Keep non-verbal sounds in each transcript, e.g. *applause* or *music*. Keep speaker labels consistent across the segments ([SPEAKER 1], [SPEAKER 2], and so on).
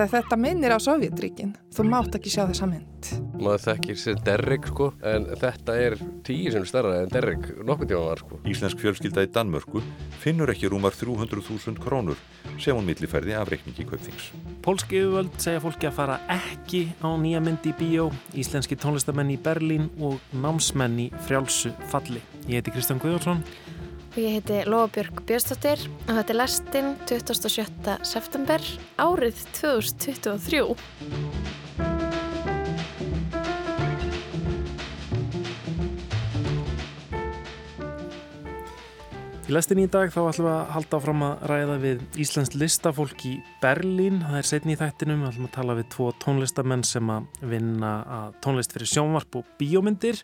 [SPEAKER 1] þegar þetta minnir á Sovjetríkin. Þú mátt ekki sjá þessa mynd.
[SPEAKER 2] Maður þekkir sér Derrick sko, en þetta er tíu sem starra en Derrick nokkur tíma var sko.
[SPEAKER 3] Íslensk fjölskylda í Danmörku finnur ekki rúmar 300.000 krónur sem hún milliferði af reikningi kaupþings.
[SPEAKER 4] Pólski yfirvöld segja fólki að fara ekki á nýja myndi í bíó, íslenski tónlistamenn í Berlín og námsmenn í frjálsu falli. Ég heiti Kristján Guðjónsson
[SPEAKER 5] og ég heiti Lofabjörg Björnstóttir og þetta er lastinn 27. september árið 2023.
[SPEAKER 4] Í lestin í dag þá ætlum við að halda áfram að ræða við Íslands listafólk í Berlín. Það er setni í þættinum, við ætlum að tala við tvo tónlistamenn sem að vinna að tónlist fyrir sjónvarp og bíómyndir.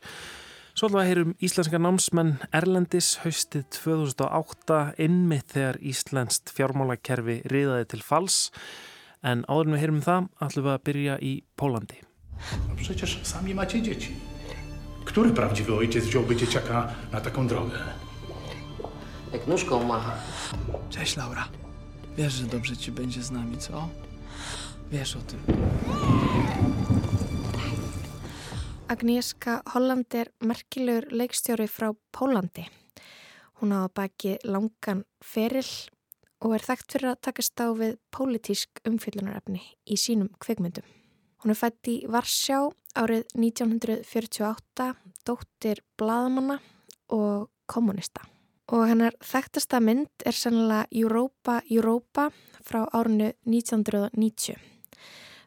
[SPEAKER 4] Svo alveg heyrum íslenska námsmenn Erlendis haustið 2008 innmitt þegar Íslenskt fjármálakerfi riðaði til fals en áður en við heyrum það ætlum við að byrja í Pólandi.
[SPEAKER 6] Przecież sami macie dzieci. Który prawdziwy ojciec wziąłby dzieciaka na taką drogę?
[SPEAKER 7] Jak nóżką macha.
[SPEAKER 8] Cześć Laura. Wiesz, że dobrze ci będzie z nami, co? Wiesz o tym.
[SPEAKER 5] Agnieszka Holland er merkilegur leikstjóri frá Pólandi. Hún á að baki langan ferill og er þekkt fyrir að takast á við pólitísk umfyllunarefni í sínum kveikmyndum. Hún er fætt í Varsjá árið 1948, dóttir bladamanna og kommunista. Og hennar þekktasta mynd er sannlega Europa Europa frá árinu 1990.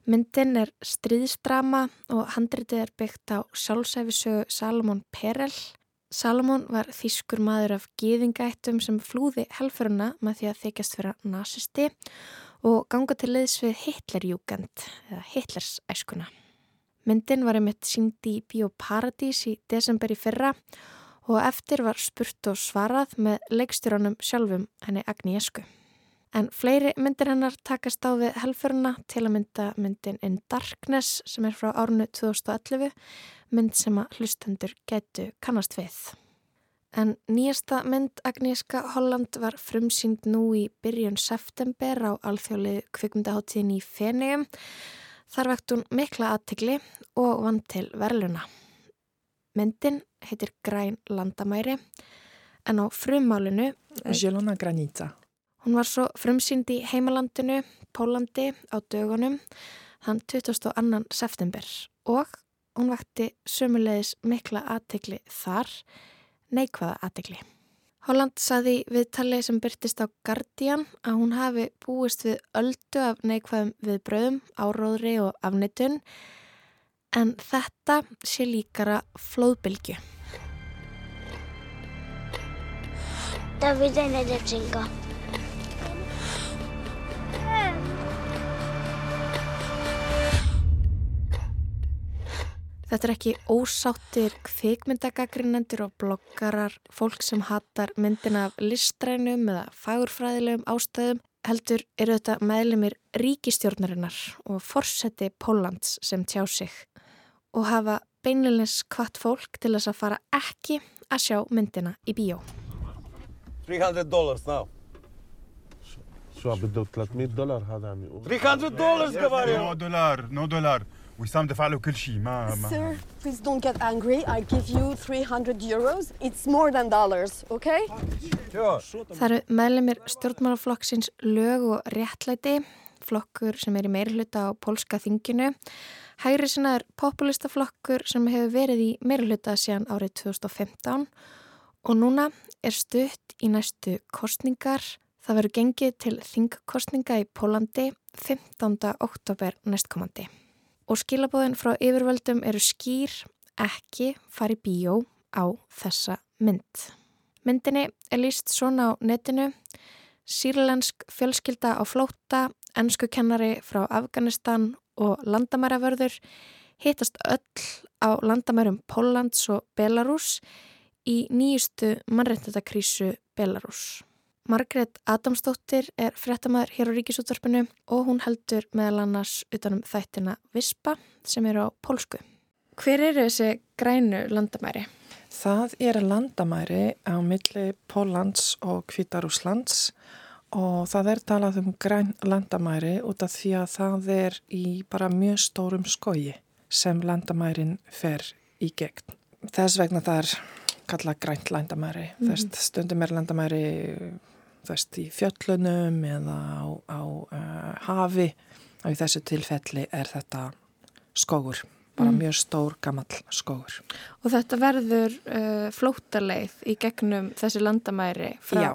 [SPEAKER 5] Myndin er stríðstrama og handritið er byggt á sjálfsæfisögu Salomón Perel. Salomón var þýskur maður af gýðingættum sem flúði helfuruna með því að þykjast vera nazisti og ganga til leiðs við Hitlerjúkend eða Hitlersæskuna. Myndin var einmitt sínd í Bíóparadís í desember í fyrra og eftir var spurt og svarað með leikstjóranum sjálfum henni Agnieszku. En fleiri myndir hennar takast á við helfuruna til að mynda myndin In Darkness sem er frá árunu 2011, mynd sem að hlustendur getu kannast við. En nýjasta mynd Agnieszka Holland var frumsýnd nú í byrjun september á alþjóðlið kvikmyndaháttíðin í Fenegum. Þar vekt hún mikla aðtegli og vann til verluna. Myndin heitir Græn landamæri en á frummálinu...
[SPEAKER 1] Jelona Granica.
[SPEAKER 5] Hún var svo frumsýnd í heimalandinu, Pólandi, á dögunum, þann 22. september og hún vakti sömulegis mikla aðtegli þar, neikvæða aðtegli. Holland saði við talið sem byrtist á Guardian að hún hafi búist við öldu af neikvæðum við bröðum, áróðri og afnitun en þetta sé líkara flóðbylgu.
[SPEAKER 9] Dawid, jedna dziewczynka.
[SPEAKER 5] Þetta Þetta er ekki ósáttir kvikmyndagagrínendur og bloggarar, fólk sem hatar myndina af listrænum eða fagurfræðilegum ástæðum. Heldur eru þetta meðlumir ríkistjórnarinnar og forseti Pólans sem tjá sig og hafa beinleilins hvart fólk til þess að fara ekki að sjá myndina í bíó.
[SPEAKER 10] 300 dollars now.
[SPEAKER 11] Svo að byrja 300 dollars.
[SPEAKER 10] 300 dollars, gafari!
[SPEAKER 12] No dollar, no dollar. وسام دفع له كل شيء ما ما
[SPEAKER 13] Sir, please don't get angry. I give you 300 euros. It's more than dollars, okay?
[SPEAKER 5] Það eru meðlemið stjórnmálaflokksins lög og réttlæti, flokkur sem er í meirhluta á pólska þinginu. Hægri sinna er populistaflokkur sem hefur verið í meirhluta síðan árið 2015 og núna er stutt í næstu kostningar. Það verður gengið til þingkostninga í Pólandi 15. oktober næstkomandi. Og skilabóðin frá yfirvöldum eru skýr ekki fari bíó á þessa mynd. Myndinni er líst svona á netinu, sírlensk fjölskylda á flóta, ennsku kennari frá Afganistan og landamæravörður hitast öll á landamærum Póllands og Belarus í nýjustu mannreitndakrísu Belarus. Margret Adamsdóttir er frettamæður hér á Ríkisútvarpinu og hún heldur meðal annars utanum þættina Vispa sem eru á pólsku. Hver eru þessi grænu landamæri?
[SPEAKER 1] Það er landamæri á milli Póllands og Kvítarúslands og það er talað um græn landamæri út af því að það er í bara mjög stórum skoji sem landamærin fer í gegn. Þess vegna það er kallað grænt landamæri. Mm. Þess stundum er landamæri þess í fjöllunum eða á, á uh, hafi og í þessu tilfelli er þetta skógur bara mm. mjög stór gammal skógur.
[SPEAKER 5] Og þetta verður uh, flótaleið í gegnum þessi landamæri frá?
[SPEAKER 1] Já,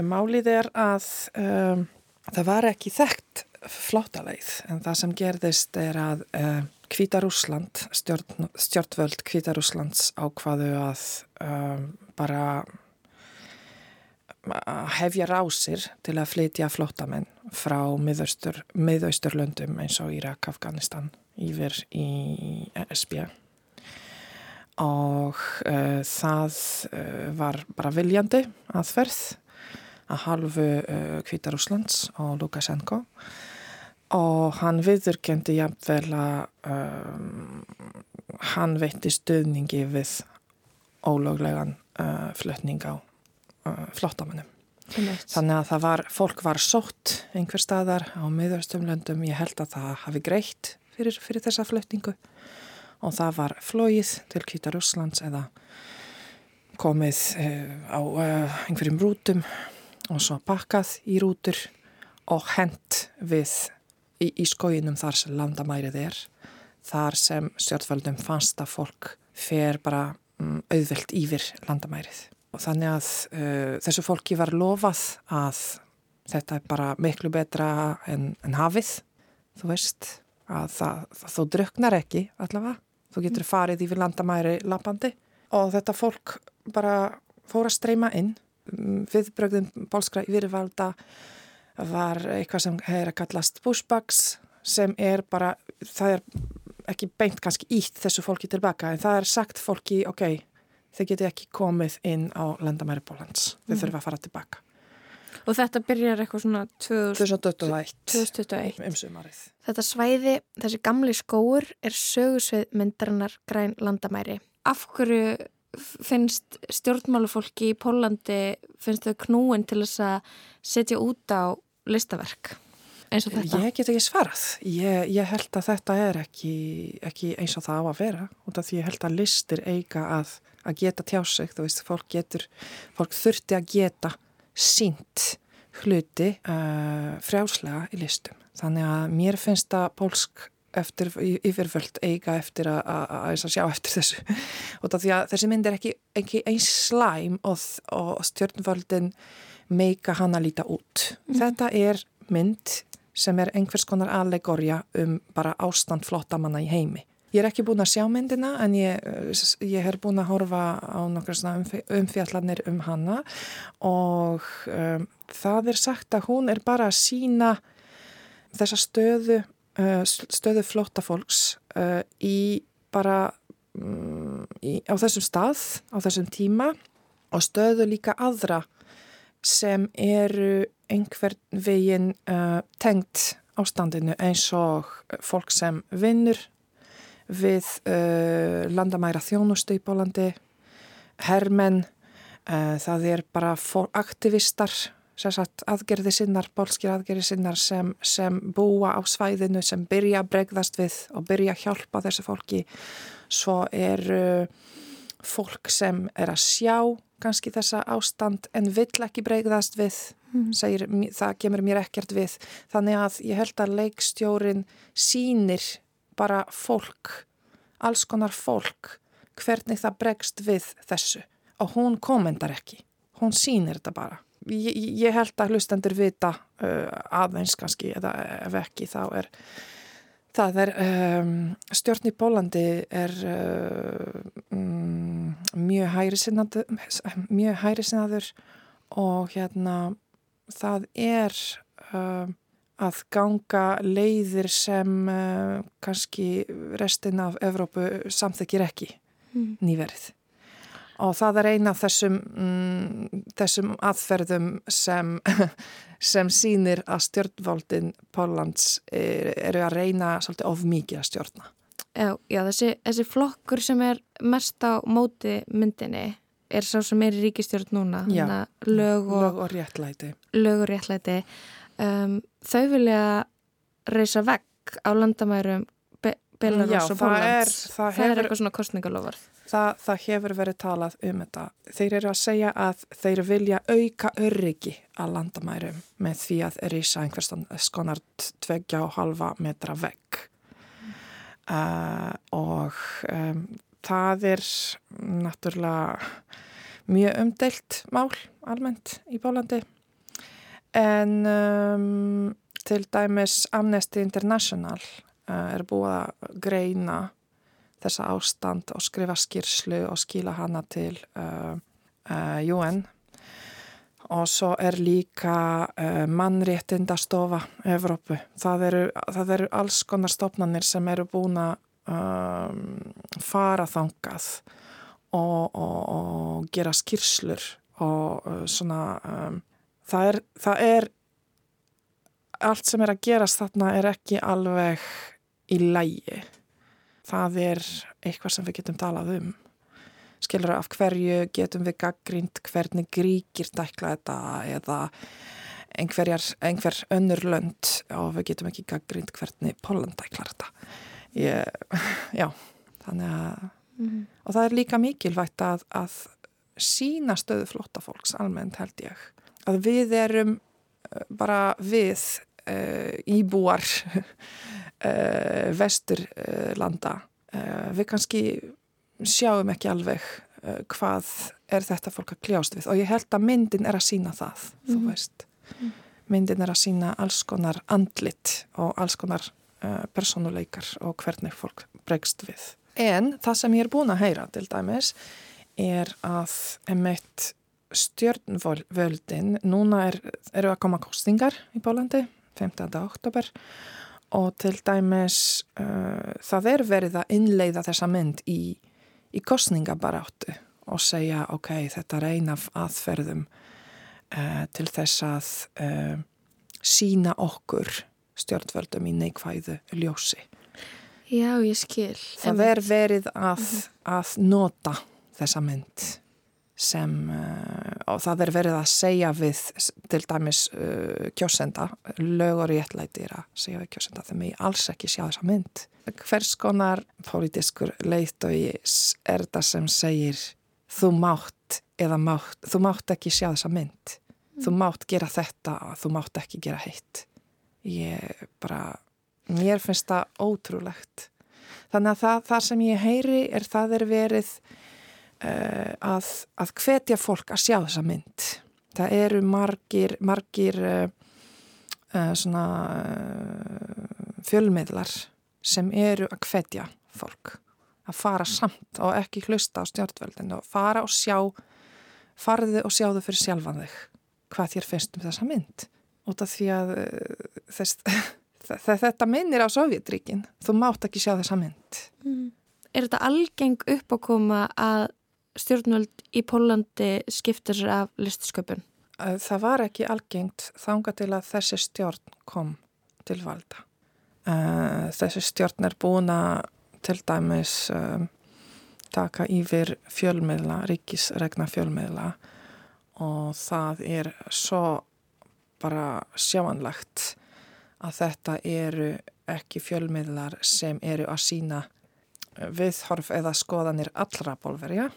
[SPEAKER 1] málið er að um, það var ekki þekkt flótaleið en það sem gerðist er að uh, Kvítarúsland, stjórn, stjórnvöld Kvítarúslands ákvaðu að um, bara hefja rásir til að flytja flótamenn frá miðausturlöndum eins og Írak, Afganistan yfir í SB og uh, það uh, var bara viljandi aðferð að halvu uh, Kvítarúslands og Lukashenko. og hann viðurkendi jafnvel að um, hann veitti stöðningi við ólöglegan flutning á flottamennum. Þannig að það var, fólk var sótt einhver staðar á miðaustumlöndum, ég held að það hafi greitt fyrir, fyrir þessa flutningu. Og það var flóið til Kvítar Úslands eða komið uh, á uh, einhverjum rútum og svo pakkað í rútur og hent við í, í skóinum þar sem landamærið er þar sem stjórnvöldum fannst að fólk fer bara um, auðvelt yfir landamærið. Og þannig að uh, þessu fólki var lofað að þetta er bara miklu betra en, en hafið, þú veist að þú druknar ekki allavega, þú getur farið yfir landamæri lappandi. Og þetta fólk bara fór að streyma inn. Viðbrögðum bólskra yfirvalda var eitthvað sem er að kallast pushbacks sem er bara, það er ekki beint kannski ítt þessu fólki tilbaka en það er sagt fólki, ok þeir geti ekki komið inn á landamæri Pólans, þeir mm. þurfa að fara tilbaka
[SPEAKER 5] Og þetta byrjar eitthvað svona
[SPEAKER 1] 2021,
[SPEAKER 5] 2021.
[SPEAKER 1] um sumarið.
[SPEAKER 5] Þetta svæði, þessi gamli skóur, er sögursvið myndarinnar græn landamæri. Af hverju finnst stjórnmálufólki í Pólandi, finnst þau knúin til þess að setja út á listaverk? eins og þetta?
[SPEAKER 1] Ég get ekki svarað. Ég, ég held að þetta er ekki, ekki eins og það á að vera af því ég held að listir eiga að, að geta tjá sig. Þú veist, fólk getur, fólk þurfti að geta sínt hluti uh, frjáslega í listum. Þannig að mér finnst að pólsk eftir yfirvöld eiga eftir að, að, að sjá eftir þessu og því að þessi mynd er ekki, ekki eins slæm og, og stjórnvöldin meika hann að líta út. Mm. Þetta er mynd sem er einhvers konar allegorja um bara ástand flottamanna í heimi. Ég er ekki búin að sjá myndina en ég, ég er búin að horfa á nokkur umfjallanir um hanna og um, það er sagt að hún er bara að sína þessa stöðu, uh, stöðu flottafólks uh, í bara um, í, á þessum stað, á þessum tíma og stöðu líka aðra sem eru einhvern veginn uh, tengt ástandinu eins og fólk sem vinnur við uh, landamæra þjónustu í Bólandi, hermenn, uh, það er bara aktivistar, aðgerði sinnar, bólskir aðgerði sinnar sem, sem búa á svæðinu, sem byrja að bregðast við og byrja að hjálpa þessu fólki. Svo er fólk sem er að sjá kannski þessa ástand en vill ekki bregðast við, mm. segir, það kemur mér ekkert við. Þannig að ég held að leikstjórin sínir bara fólk, alls konar fólk, hvernig það bregst við þessu og hún komendar ekki, hún sínir þetta bara. Ég, ég held að hlustendur vita uh, aðeins kannski eða ef ekki þá er það er um, stjórn í Pólandi er um, mjög hæri sinnaður og hérna það er um, að ganga leiðir sem uh, kannski restin af Evrópu samþekir ekki mm. nýverið. Og það er eina af þessum, mm, þessum aðferðum sem, *laughs* sem sínir að stjórnvaldin Pólans er, eru að reyna svolítið of mikið að stjórna.
[SPEAKER 5] Já, já þessi, þessi flokkur sem er mest á móti myndinni er sá sem er í ríkistjórn núna
[SPEAKER 1] Já,
[SPEAKER 5] lög og,
[SPEAKER 1] lög og réttlæti.
[SPEAKER 5] Lög og réttlæti. Um, þau vilja reysa vegg á landamærum Belarus og
[SPEAKER 1] það
[SPEAKER 5] Pólans
[SPEAKER 1] er-
[SPEAKER 5] það,
[SPEAKER 1] það
[SPEAKER 5] er eitthvað svona kostningalofar
[SPEAKER 1] Það, það hefur verið talað um þetta. Þeir eru að segja að þeir vilja auka öryggi að landamærum með því að rýsa einhvers skonar tveggja og halva metra vegg. Uh, og um, það er náttúrulega mjög umdelt mál almennt í Bólandi. En um, til dæmis Amnesty International er búið að greina þessa ástand og skrifa skýrslu og skila hana til uh, uh, UN og svo er líka mannréttindastofa Evrópu. Það eru, það eru alls konar stofnanir sem eru búin að um, fara þangað og, og, og gera skýrslur og svona um, það, er, það er allt sem er að gerast þarna er ekki alveg í lægi það er eitthvað sem við getum talað um. Skilur af hverju getum við gaggrínt hvernig gríkir dækla þetta eða einhverjar, einhver önnur lönd og við getum ekki gaggrínt hvernig Póland dæklar þetta. Ég, *laughs* já, þannig að
[SPEAKER 5] Mhm.
[SPEAKER 1] og það er líka mikilvægt að, að sína stöðu flotta fólks almennt held ég. Að við erum eh, bara við uh, íbúar vesturlanda uh, við kannski sjáum ekki alveg uh, hvað er þetta fólk að kljást við og ég held að myndin er að sína það þú
[SPEAKER 5] Mhm.
[SPEAKER 1] veist myndin er að sína alls konar andlit og alls konar personuleikar og hvernig fólk bregst við en það sem ég er búin að heyra til dæmis er að emitt stjörnvöldin núna er, eru að koma kostingar í Bólandi 15. oktober og til dæmis uh, það er verið að innleiða þessa mynd í, í kostningabaráttu og segja ok, þetta er ein af aðferðum uh, til þess að uh, sína okkur stjórnvöldum í neikvæðu ljósi.
[SPEAKER 5] Já, ég skil.
[SPEAKER 1] Það er verið að, að nota þessa mynd sem, uh, og það er verið að segja við til dæmis uh, kjósenda, lög og réttlæti er að segja við kjósenda þegar mig alls ekki sjá þessa mynd. Hvers konar pólitískur leiðtói er það sem segir þú mátt eða mátt, þú mátt ekki sjá þessa mynd. Þú mátt gera þetta, þú mátt ekki gera heitt. Ég bara, mér finnst það ótrúlegt. Þannig að það, það sem ég heyri er það er verið að, að hvetja fólk að sjá þessa mynd. Það eru margir, margir uh, uh, svona fjölmiðlar sem eru að hvetja fólk að fara samt og ekki hlusta á stjórnveldinu og fara og sjá, farðu og sjáðu fyrir sjálfan þig hvað þér finnst um þessa mynd. Út af því að þess, *laughs* þetta minnir á Sovjetríkin. Þú mátt ekki sjá þessa mynd.
[SPEAKER 5] Mm. Er þetta algeng uppákoma að stjórnvöld í Pólandi skipta sér af listsköpun?
[SPEAKER 1] Það var ekki algengt þanga til að þessi stjórn kom til valda. Þessi stjórn er búin að til dæmis taka yfir fjölmiðla, ríkisregna fjölmiðla og það er svo bara sjáanlegt að þetta eru ekki fjölmiðlar sem eru að sína viðhorf eða skoðanir allra bólverja.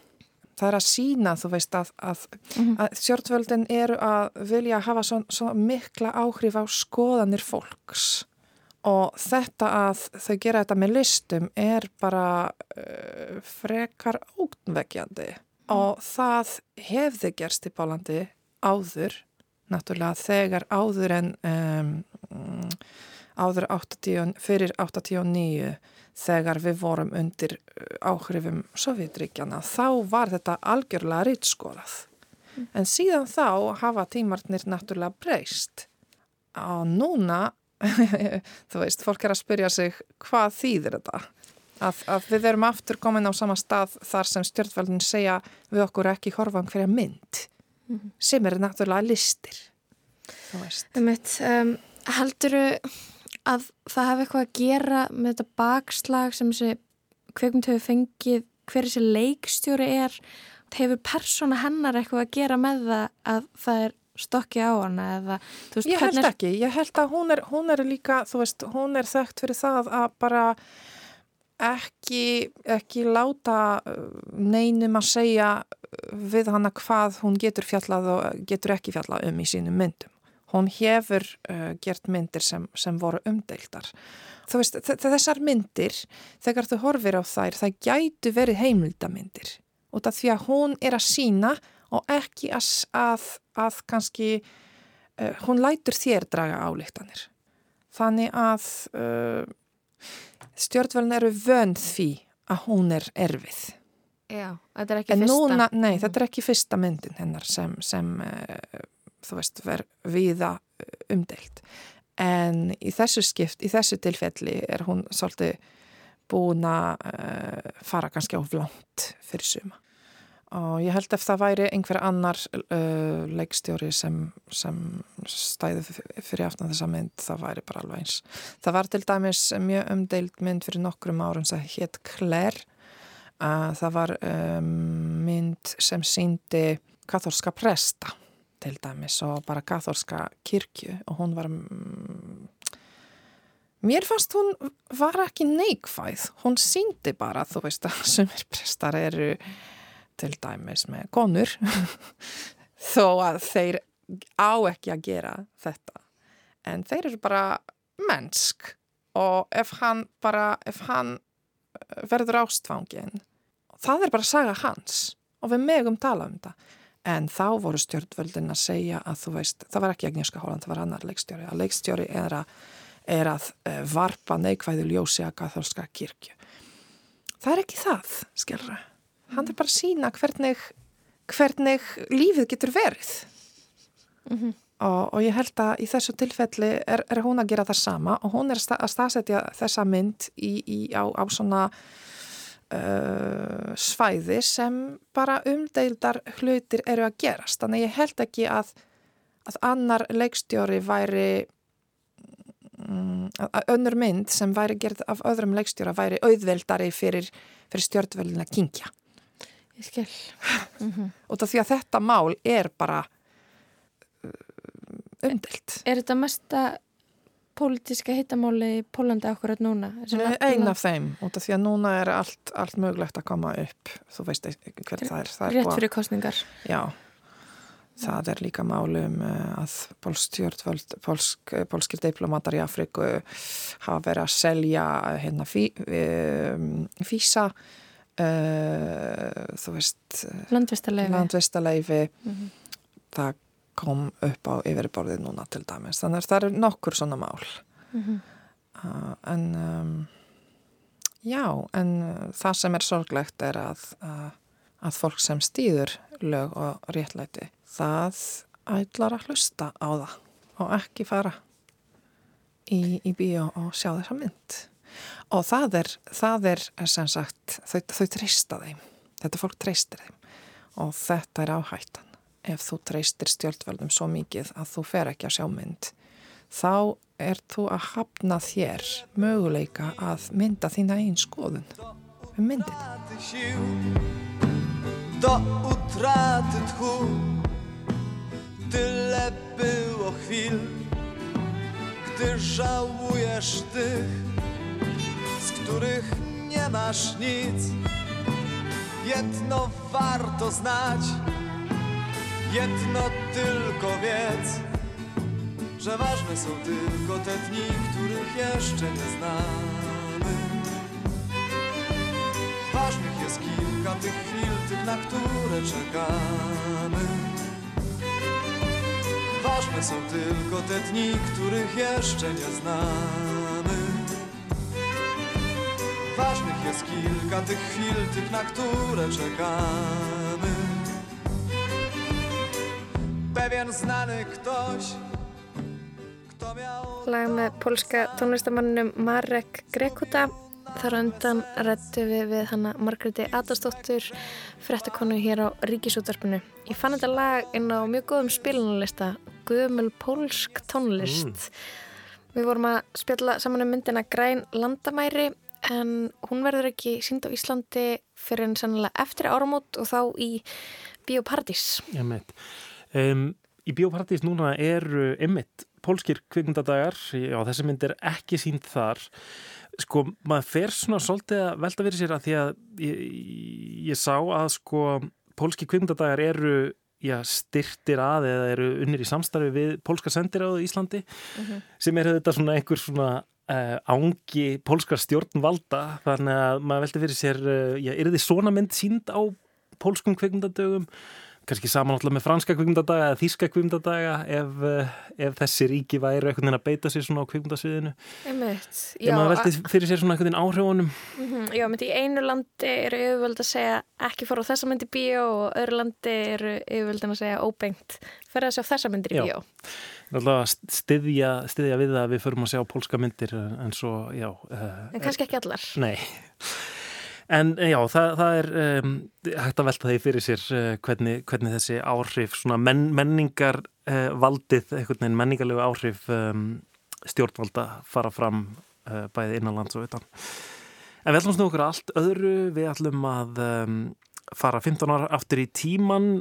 [SPEAKER 1] Það er að sína, þú veist, að, að, mm -hmm. að stjórnvöldin eru að vilja hafa svo, svo mikla áhrif á skoðanir fólks og þetta að þau gera þetta með listum er bara uh, frekar ógnvegjandi mm. og það hefði gerst í Pálandi áður, náttúrulega þegar áður en um, áður 80, fyrir 89 þegar við vorum undir áhrifum Sovjetríkjana, þá var þetta algjörlega rýtskoðað. Mm. En síðan þá hafa tímarnir náttúrulega breyst. Og núna, *laughs* þú veist, fólk er að spyrja sig hvað þýðir þetta? Að, að við erum aftur komin á sama stað þar sem stjórnveldin segja við okkur ekki horfa um hverja mynd, mm. sem er náttúrulega listir. Þú veist.
[SPEAKER 5] Um, Helduru að það hefði eitthvað að gera með þetta bakslag sem þessi kveikmynd hefur fengið hver þessi leikstjóri er hefur persóna hennar eitthvað að gera með það að það er stokki á hana eða,
[SPEAKER 1] veist, Ég held er... ekki, ég held að hún er, hún er líka, þú veist, hún er þekkt fyrir það að bara ekki, ekki láta uh, neinum að segja við hana hvað hún getur fjallað og getur ekki fjallað um í sínum myndum. Hún hefur uh, gert myndir sem, sem voru umdeildar. Þú veist, þessar myndir, þegar þú horfir á þær, það gætu verið heimildamindir. Út af því að hún er að sína og ekki að, að, að kannski, uh, hún lætur þér draga álíktanir. Þannig að uh, stjórnvælun eru vönd því að hún er erfið.
[SPEAKER 5] Já, þetta er ekki
[SPEAKER 1] en
[SPEAKER 5] fyrsta.
[SPEAKER 1] Núna, nei, þetta er ekki fyrsta myndin hennar sem, sem uh, þú veist, verð viða umdeilt. En í þessu skipt, í þessu tilfelli er hún svolítið búin að uh, fara kannski á vlant fyrir suma. Og ég held ef það væri einhver annar uh, leikstjóri sem, sem stæði fyrir aftan þessa mynd, það væri bara alveg eins. Það var til dæmis mjög umdeilt mynd fyrir nokkrum árum sem hétt Claire. Uh, það var um, mynd sem síndi katholska presta til dæmis og bara katholska kirkju og hún var mm, mér fannst hún var ekki neikvæð. Hún síndi bara þú veist að *laughs* sumir prestar eru til dæmis með konur *laughs* þó að þeir á ekki að gera þetta. En þeir eru bara mennsk og ef hann bara ef hann eh, verður ástfangin það er bara að saga hans og við megum tala um þetta en þá voru stjórnvöldin að segja að þú veist, það var ekki Agnieszka Holland, það var annar leikstjóri, að leikstjóri er að, er að eh, varpa neikvæðu ljósi að katholska kirkju. Það er ekki það, skilra. Hann er bara að sína hvernig, hvernig lífið getur verið. Mm -hmm. og, og ég held að í þessu tilfelli er, er hún að gera það sama og hún er að staðsetja þessa mynd í, í, á, á svona uh, svæði sem bara umdeildar hlutir eru að gerast. Þannig ég held ekki að, að annar leikstjóri væri um, að önnur mynd sem væri gerð af öðrum leikstjóra væri auðveldari fyrir, fyrir stjórnvöldin að kingja.
[SPEAKER 5] Ég skil. Mm -hmm.
[SPEAKER 1] Og því að þetta mál er bara uh, umdeilt.
[SPEAKER 5] Er þetta mesta pólitíska hittamáli í Pólandi akkurat núna?
[SPEAKER 1] Einn af þeim, út af því að núna er allt, allt mögulegt að koma upp þú veist hver það er, það er
[SPEAKER 5] Rétt fyrir kostningar
[SPEAKER 1] Já, það er líka máli um eh, að pólstjórnvöld pólsk, pólskir diplomatar í Afriku hafa verið að selja hérna fí, físa uh, þú veist landvistaleifi mm -hmm. það kom upp á yfirborðið núna til dæmis. Þannig að það er nokkur svona mál. Mm -hmm. uh, en um, já, en það sem er sorglegt er að, uh, að fólk sem stýður lög og réttlæti, það ætlar að hlusta á það og ekki fara í, í bíó og sjá þessa mynd. Og það er, það er sem sagt, þau, þau treysta þeim. Þetta fólk treystir þeim og þetta er áhættan ef þú treystir stjórnvöldum svo mikið að þú fer ekki að sjá mynd þá er þú að hafna þér möguleika að mynda þína einn skoðun um myndin Do utraty tchu Tyle było chwil Gdy żałujesz tych Z których nie masz nic Jedno warto znać Jedno tylko wiedz, że ważne są tylko te dni, których jeszcze nie znamy. Ważnych jest kilka tych chwil, tych, na które czekamy. Ważne są tylko te dni, których jeszcze nie znamy. Ważnych jest kilka tych chwil, tych, na które czekamy pewien znany ktoś kto miał... Lag með polska tónlistamannum Marek Grekuta þar undan rættu við við hanna Margreði Adastóttur frettakonu hér á Ríkisútvarpinu ég fann þetta lag inn á mjög góðum spilunarlista Guðmjöl Pólsk tónlist mm. við vorum að spjalla saman um myndina Græn Landamæri
[SPEAKER 5] en hún verður ekki sínd á Íslandi fyrir en sannlega eftir áramót og þá í Bíóparadís.
[SPEAKER 4] Ég meit. Um, í Bíóparadís núna eru ymmit pólskir kvikmyndadagar, já þessi mynd er ekki sínd þar. Sko maður fer svona svolítið að velta fyrir sér að því að ég, ég sá að sko pólski kvikmyndadagar eru já, styrtir að eða eru unnir í samstarfi við pólska sendir á Íslandi mm -hmm. sem er þetta svona einhver svona uh, ángi pólskar stjórnvalda þannig að maður velta fyrir sér, uh, já, er þið svona mynd sínd á pólskum kvikmyndadögum kannski samanallega með franska kvikmyndadaga eða þíska kvikmyndadaga ef, eh, ef þessi ríki væri eitthvað að beita sér svona á kvikmyndasviðinu.
[SPEAKER 5] Einmitt,
[SPEAKER 4] já, ef maður velti fyrir sér svona eitthvað áhrifunum.
[SPEAKER 5] Mm -hmm, Já, myndi í einu landi eru yfirvöld að segja ekki fór á þessa myndi bíó og öðru landi eru yfirvöldin að segja óbengt fyrir að sjá þessa myndir í bíó.
[SPEAKER 4] Stiðja, stiðja við að við förum að sjá pólska myndir en svo, já
[SPEAKER 5] uh, En kannski ekki allar.
[SPEAKER 4] Nei En já, það, það er um, hægt að velta því fyrir sér uh, hvernig, hvernig þessi áhrif, svona men, menningar uh, valdið, einhvern veginn menningarlegu áhrif um, stjórnvalda fara fram uh, bæði innanlands og utan. En við ætlum snú okkur allt öðru, við ætlum að um, fara 15 ára aftur í tíman,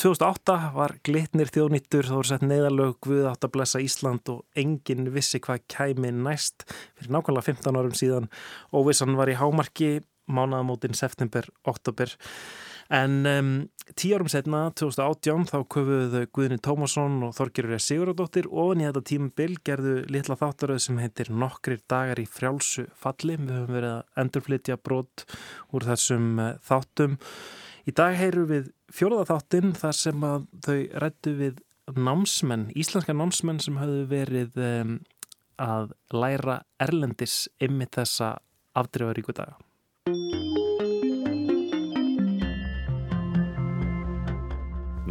[SPEAKER 4] 2008 var glitnir þjóðnýttur, þá voru sett neðalög Guð átt að blessa Ísland og enginn vissi hvað kæmi næst fyrir nákvæmlega 15 árum síðan. Óvissan var í hámarki mánaðamótin september-oktober. En um, tíu árum setna, 2018, þá köfuðu Guðni Tómasson og Þorgerur Sigurðardóttir ofan í þetta tímabil gerðu litla þáttaröð sem heitir Nokkrir dagar í frjálsu falli. Við höfum verið að endurflytja brot úr þessum uh, þáttum. Í dag heyru við fjóruðaþáttinn þar sem að þau rættu við námsmenn, íslenska námsmenn sem hafðu verið um, að læra erlendis ymmið þessa afdreifaríku daga.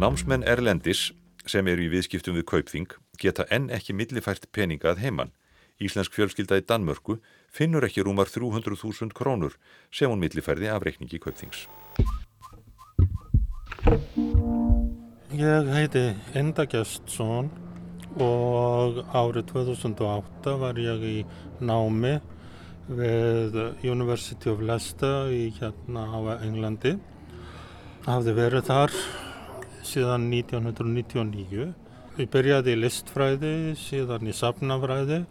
[SPEAKER 3] Námsmenn erlendis sem eru í viðskiptum við kaupþing geta enn ekki millifært peninga að heimann. Íslensk fjölskylda í Danmörku finnur ekki rúmar 300.000 krónur sem hún millifærði af reikningi kaupþings.
[SPEAKER 14] Ég heiti Enda Gjestsson og árið 2008 var ég í námi við University of Leicester í hérna á Englandi. Hafði verið þar síðan 1999. Ég byrjaði í listfræði, síðan í safnafræði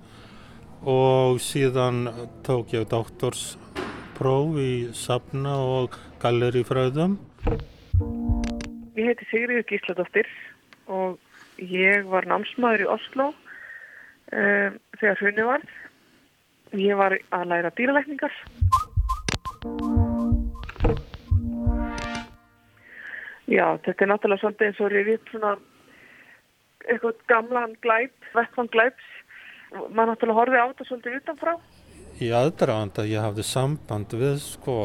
[SPEAKER 14] og síðan tók ég doktorspróf í safna og gallerifræðum.
[SPEAKER 15] Ég heiti Sigriður Gísladóttir og ég var námsmaður í Oslo um, þegar hrunni varð. Ég var að læra dýralækningar. Já, þetta er náttúrulega svolítið eins og rifið svona eitthvað gamlan glæp, vettfann glæps. Maður náttúrulega horfið á þetta svolítið utanfrá.
[SPEAKER 14] Í aðdraðanda ég hafði samband við sko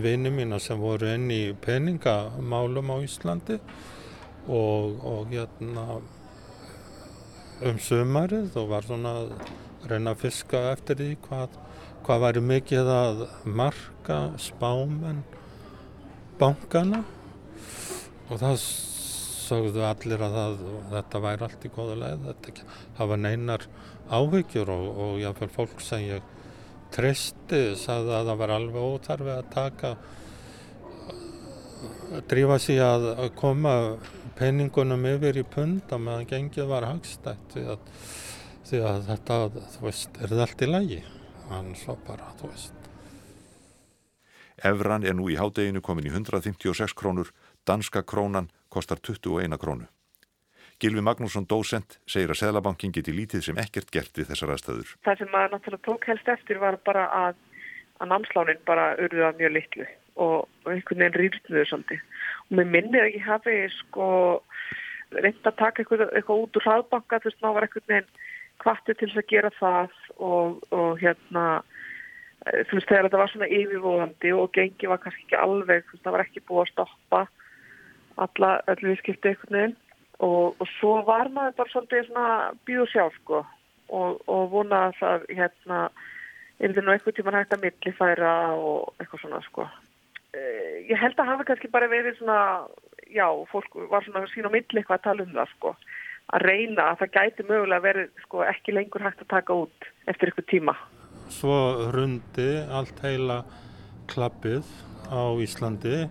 [SPEAKER 14] vini mína sem voru inn í peningamálum á Íslandi og, og hérna um sumarið og var svona að reyna að fiska eftir því hvað, hvað væri mikið að marka spámen bankana. Og það sagðu allir að það, þetta væri allt í goða leið, þetta ekki hafa neinar áhyggjur og, og jáfnveil fólk sem ég treysti sagði að það var alveg óþarfi að taka að drífa sér að, að koma penningunum yfir í pund að meðan gengið var hagstætt því að, því að þetta, þú veist, er það allt í lagi? En svo bara, þú veist.
[SPEAKER 3] Evran er nú í hádeginu komin í 156 krónur danska krónan kostar 21 krónu Gilvi Magnússon dósent segir að Seðlabankin geti lítið sem ekkert gert við þessar aðstæður.
[SPEAKER 15] Það sem maður náttúrulega tók helst eftir var bara að, að námslánin bara urðuða mjög litlu og, og einhvern veginn rýrnuðu svolítið. Og mér minnir að ég hafi sko reynd að taka eitthvað, eitthvað út úr hraðbanka þú veist, ná var einhvern veginn kvartu til þess að gera það og, og hérna þú veist, þegar þetta var svona yfirvóðandi og gengi var kannski ekki alveg, þú veist, það var ekki búið að stoppa alla, öllu viðskipti einhvern veginn og, og svo var maður bara svolítið svona bíu sjálf sko. Og, og vona að það hérna er þetta nú eitthvað tíma hægt að millifæra og eitthvað svona sko. Eh, ég held að hafa kannski bara verið svona já, fólk var svona sín á milli eitthvað að tala um það sko. Að reyna að það gæti mögulega verið sko ekki lengur hægt að taka út eftir eitthvað tíma.
[SPEAKER 14] Svo hrundi allt heila klappið á Íslandi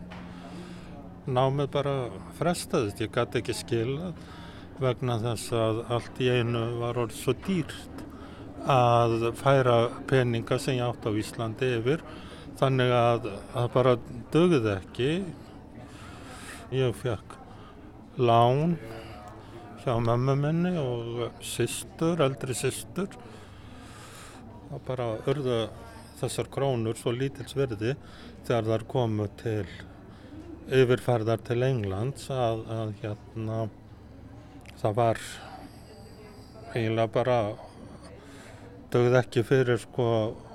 [SPEAKER 14] námið bara frestaðist, ég gæti ekki skilað vegna þess að allt í einu var orðið svo dýrt að færa peninga sem ég átt á Íslandi yfir. Þannig að það bara dögði ekki. Ég fekk lán hjá mömmu minni og sýstur, eldri sýstur og bara örða þessar krónur svo lítils verði þegar þar komu til yfirferðar til Englands að, að hérna það var eiginlega bara dögð ekki fyrir sko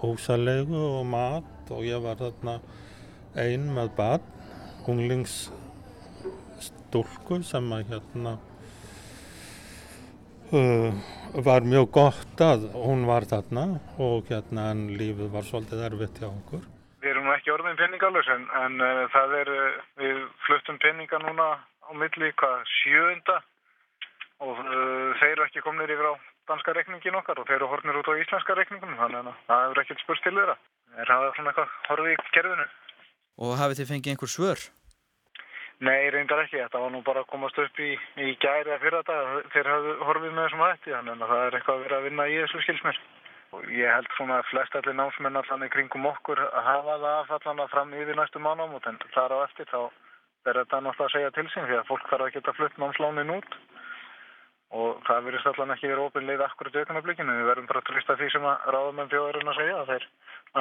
[SPEAKER 14] húsalegu og mat og ég var þarna ein með bad unglingsstúlku sem að hérna uh, var mjög gott að hún var þarna og hérna en lífið var svolítið erfitt hjá okkur.
[SPEAKER 16] Nú ekki orðin peningalus en, en uh, það er, uh, við fluttum peninga núna á milli hvað sjöunda og uh, þeir eru ekki komnir yfir á danska rekningin okkar og þeir eru hornir út á íslenska rekningum þannig að það hefur ekkert spurst til þeirra. Er það svona eitthvað horfið í kerfinu?
[SPEAKER 17] Og hafið þið fengið einhver svör?
[SPEAKER 16] Nei, reyndar ekki. Þetta var nú bara að komast upp í, í gæri að fyrir þetta. Þeir hafðu horfið með þessum hætti, þannig að það er eitthvað að vera að vinna í þessu skilsmér. Ég held svona að flest allir námsmenn allan í kringum okkur hafa það afallana fram yfir næstu mánamót, en þar á eftir þá er þetta náttúrulega að segja til sín því að fólk þarf að geta flutt námslánin út og það verður allan ekki verið ofinleið akkurat aukunarblikinu. Við verðum bara að trista því sem að ráðamenn bjóðurinn að segja að þeir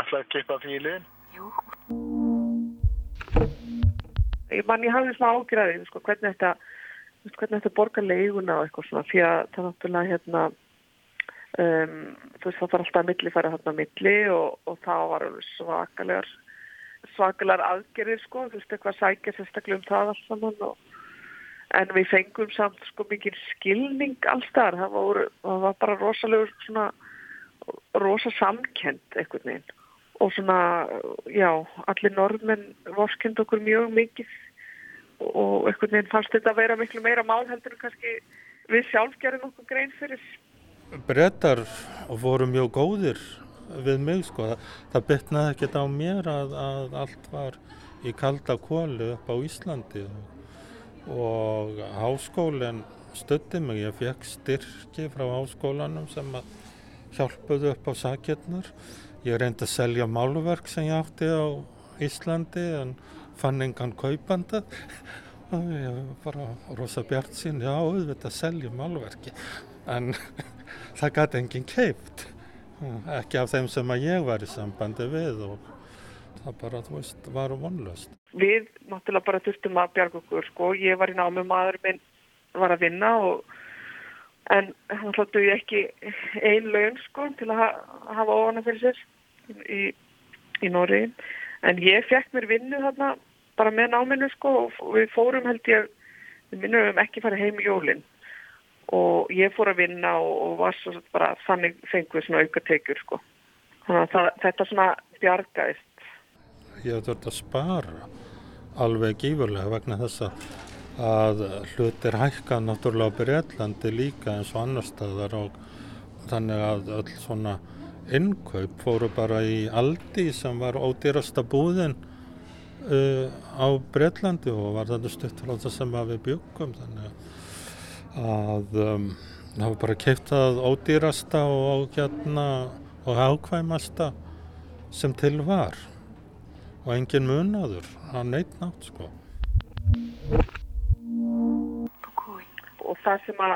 [SPEAKER 16] ætla að kipa því í liðin.
[SPEAKER 15] Ég man ég hafði smá ágjörði, sko, hvernig þetta, hvernig þetta borgar leiguna og eitthvað svona, því að það náttúrulega hérna, um, þú veist það var alltaf að milli færa þarna að milli og, og það var svakalegar, svakalegar aðgerðir sko, þú veist eitthvað sækja sérstaklega um það alls saman og en við fengum samt sko mikið skilning alls þar, það það var bara rosalegur svona rosa samkend einhvern veginn. Og svona, já, allir norðmenn vorskend okkur mjög mikið og einhvern veginn fannst þetta að vera miklu meira mál heldur en kannski við sjálf gerum okkur grein fyrir.
[SPEAKER 14] Brettar voru mjög góðir við mig sko, það, bytnaði ekkert á mér að, að allt var í kalda kólu upp á Íslandi. Og háskólinn stötti mig, ég fekk styrki frá háskólanum sem hjálpuðu upp á sakirnar. Ég reyndi að selja málverk sem ég átti á Íslandi en fann engan kaupanda. *laughs* Ég var bara rosa bjart sín, já, auðvitað að selja málverki en það gæti enginn keipt, ekki af þeim sem að ég var í sambandi við og það bara, þú veist, var vonlöst.
[SPEAKER 15] Við náttúrulega bara þurftum að bjarga okkur, sko, ég var í námi, maður minn var að vinna og en hann hluttu ég ekki ein laun, sko, til að hafa ofana fyrir sér í, í Nóri, en ég fekk mér vinnu þarna bara með náminu, sko, og við fórum held ég, við minnum um ekki fara heim í jólinn og ég fór að vinna og, og var svo bara þannig fenguð svona auka tekjur, sko. Þannig að það, þetta svona bjargaðist
[SPEAKER 14] ég hef þurft að spara alveg gífurlega vegna þess að hlutir hækka náttúrulega á Breitlandi líka eins og annar staðar og þannig að öll svona innkaup fóru bara í Aldi sem var ódýrasta búðin uh, á Breitlandi og var þetta stutt frá það sem við byggum þannig að um, það var bara keipt að ódýrasta og hérna og ákvæmasta sem til var. Og engin munaður að neitt nátt sko.
[SPEAKER 15] Og það sem að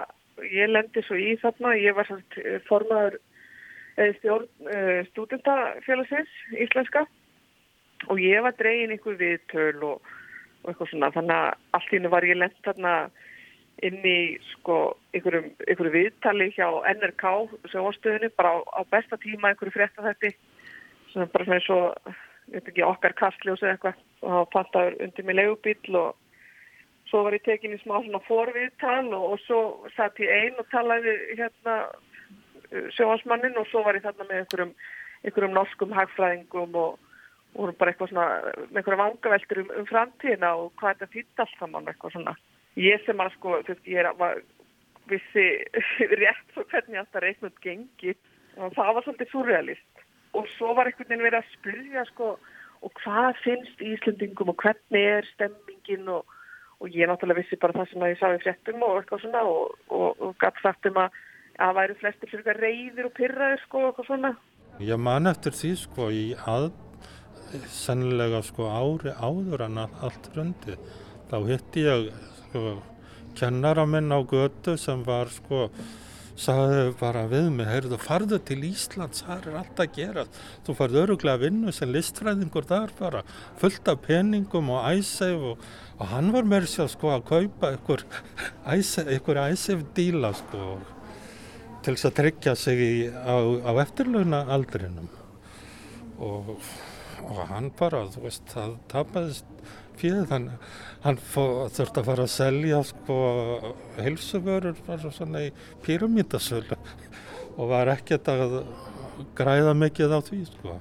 [SPEAKER 15] ég lendi svo í þarna, ég var samt formaður stjórn uh, stúdentafélagsins íslenska. Og ég var dregin einhver viðtöl og, og eitthvað svona. Þannig að allt ína var ég lend þarna inn í sko einhverjum, einhverju viðtali hjá NRK sjóastöðinu bara á, á besta tíma einhverju frétta þetta sem bara svona eins og veit ekki, okkar kastljósi eitthvað og það pantaður undir mig leigubíl og svo var ég tekin í smá svona forviðtal og, og svo satt ég einn og talaði hérna sjóhansmannin og svo var ég þarna með einhverjum, einhverjum norskum hagfræðingum og voru bara eitthvað svona með einhverja vangaveltur um, um framtíðina og hvað þetta þýtt allt saman eitthvað svona. Ég sem að sko, þú veist, ég er að vissi *laughs* rétt svo hvernig alltaf reiknum gengi og það var svolítið surrealist og svo var einhvern veginn verið að spyrja sko og hvað finnst Íslandingum og hvernig er stemmingin og, og ég náttúrulega vissi bara það sem að ég sá í fréttum og eitthvað svona og, og, og gætt sagt um að að væri flestir fyrir eitthvað reyðir og pyrraðir sko og eitthvað svona.
[SPEAKER 14] Ég man eftir því sko í að sennilega sko ári áður en allt rundi þá hitti ég sko kennara minn á götu sem var sko sagði bara við mig, heyrðu, farðu til Íslands, það er alltaf að gera þú farðu öruglega vinnu sem listfræðingur þar bara, fullt af peningum og æsef og, og hann var með sér sko að kaupa ykkur æsef *laughs* díla sko til þess að tryggja sig í, á, á eftirlauna aldrinum og, og hann bara, þú veist, það tapaðist fyrir þannig hann þurfti að fara að selja sko heilsuvörur bara svona í pyramítasölu og var ekkert að græða mikið á því sko.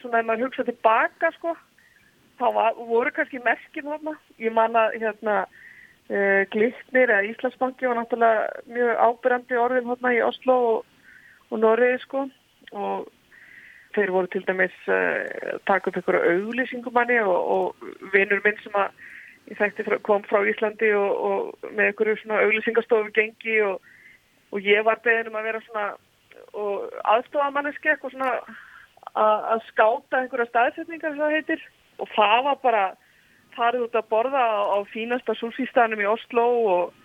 [SPEAKER 15] Svona ef maður hugsa tilbaka sko, þá var, voru kannski merkin þarna. Ég man að hérna uh, Glitnir eða Íslandsbanki var náttúrulega mjög ábyrgandi orðin hérna í Oslo og, og Norriði sko og þeir voru til dæmis uh, taka upp einhverju auglýsingumanni og, og vinnur minn sem að ég þekkti frá, kom frá Íslandi og, og með einhverju svona auglýsingastofu gengi og, og ég var beðin um að vera svona aðstofamanniski eitthvað svona að skáta einhverja staðsetningar sem það heitir. Og það var bara farið út að borða á, á fínasta súsístanum í Oslo og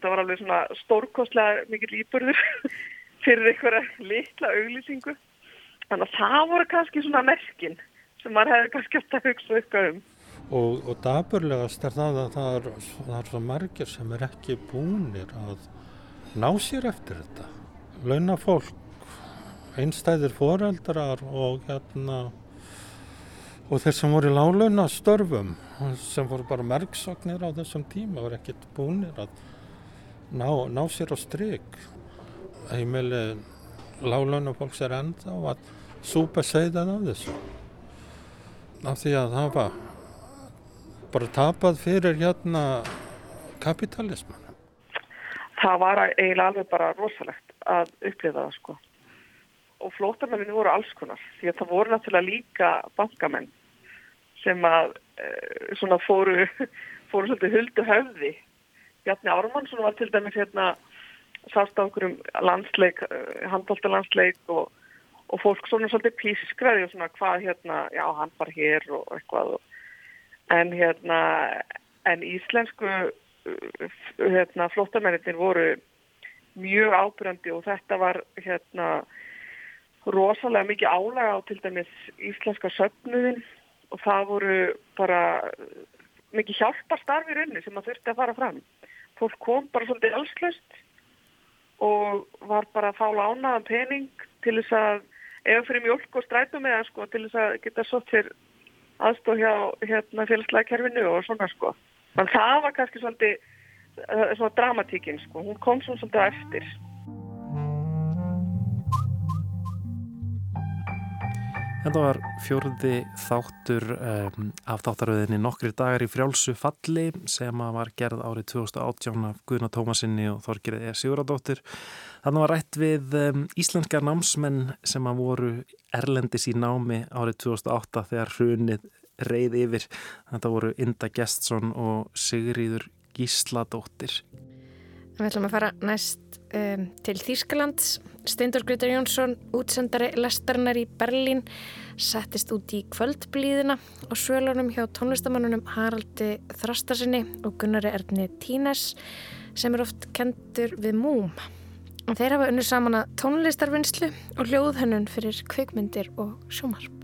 [SPEAKER 15] það var alveg svona stórkostlega mikið líburður *laughs* fyrir einhverja litla auglýsingu þannig að það voru kannski svona merkin sem maður hefði kannski eftir að hugsa eitthvað um
[SPEAKER 14] og, og daburlegast er það að það er, það er svo margir sem er ekki búnir að ná sér eftir þetta. Launa fólk, einstæðir foreldrar og hérna og þeir sem voru í lálauna störfum sem voru bara merksagnir á þessum tíma voru ekkert búnir að ná, ná sér á stryk. Heimili lálauna fólks er enda og að súpa segðan af þessu. Af því að það var bara tapað fyrir hérna kapitalisman.
[SPEAKER 15] Það var eiginlega alveg bara rosalegt að upplifa það sko. Og flótamennin voru alls konar því að það voru náttúrulega líka bankamenn sem að e, svona fóru, *laughs* fóru svolítið huldu höfði. Bjarni Ármannsson var til dæmis hérna sást á okkur um landsleik, eh, handbóltalandsleik og, og fólk svona svolítið pískraði og svona hvað hérna, já hann var hér og eitthvað og en hérna en íslensku hérna flottamennir voru mjög ábyrgandi og þetta var hérna rosalega mikið álaga á til dæmis íslenska söfnuðin og það voru bara mikið hjálparstarfi raunni sem að þurfti að fara fram. Fólk kom bara svolítið allslöst og var bara að fá lánaðan pening til þess að eða fyrir mjölk og strætum eða sko til þess að geta svo til aðstóð hjá hérna, félagslega kerfinu og svona sko. Þannig það var kannski svolítið uh, svona dramatíkin sko, hún kom svona svolítið eftir.
[SPEAKER 4] Þetta var fjörði þáttur um, af þáttaröðinni nokkri dagar í frjálsu falli sem var gerð árið 2018 af Guðna Tómasinni og Þorgerið E. Siguradóttir. Þannig var rætt við um, íslenska námsmenn sem að voru erlendis í námi árið 2008 þegar hrunið reið yfir. Þetta voru Inda Gestsson og Sigriður Gísladóttir.
[SPEAKER 5] Við ætlum að fara næst um, til Þýskalands. Steindur Grytar Jónsson, útsendari lestarinnar í Berlín, settist út í kvöldblíðina og svölunum hjá tónlistamannunum Haraldi Þrastarsinni og Gunnari Erni Tínes sem er oft kentur við múm. Þeir hafa unnur saman að tónlistarvinnslu og hljóðhönnun fyrir kvikmyndir og sjómarp.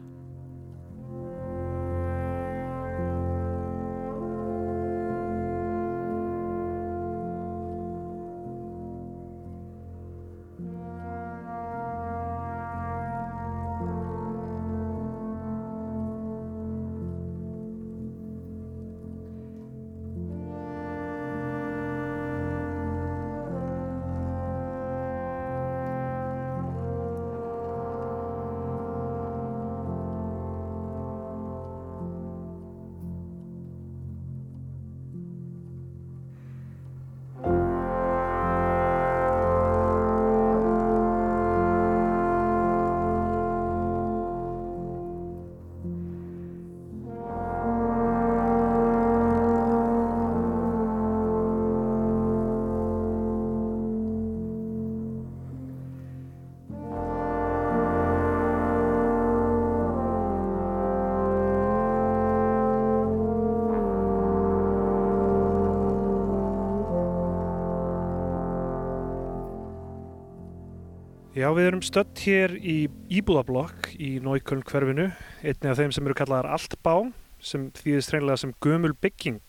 [SPEAKER 18] Já, við erum stött hér í Íbúðablokk í Nóiköln hverfinu, einni af þeim sem eru kallaðar Altbá, sem þýðist reynilega sem gömul bygging.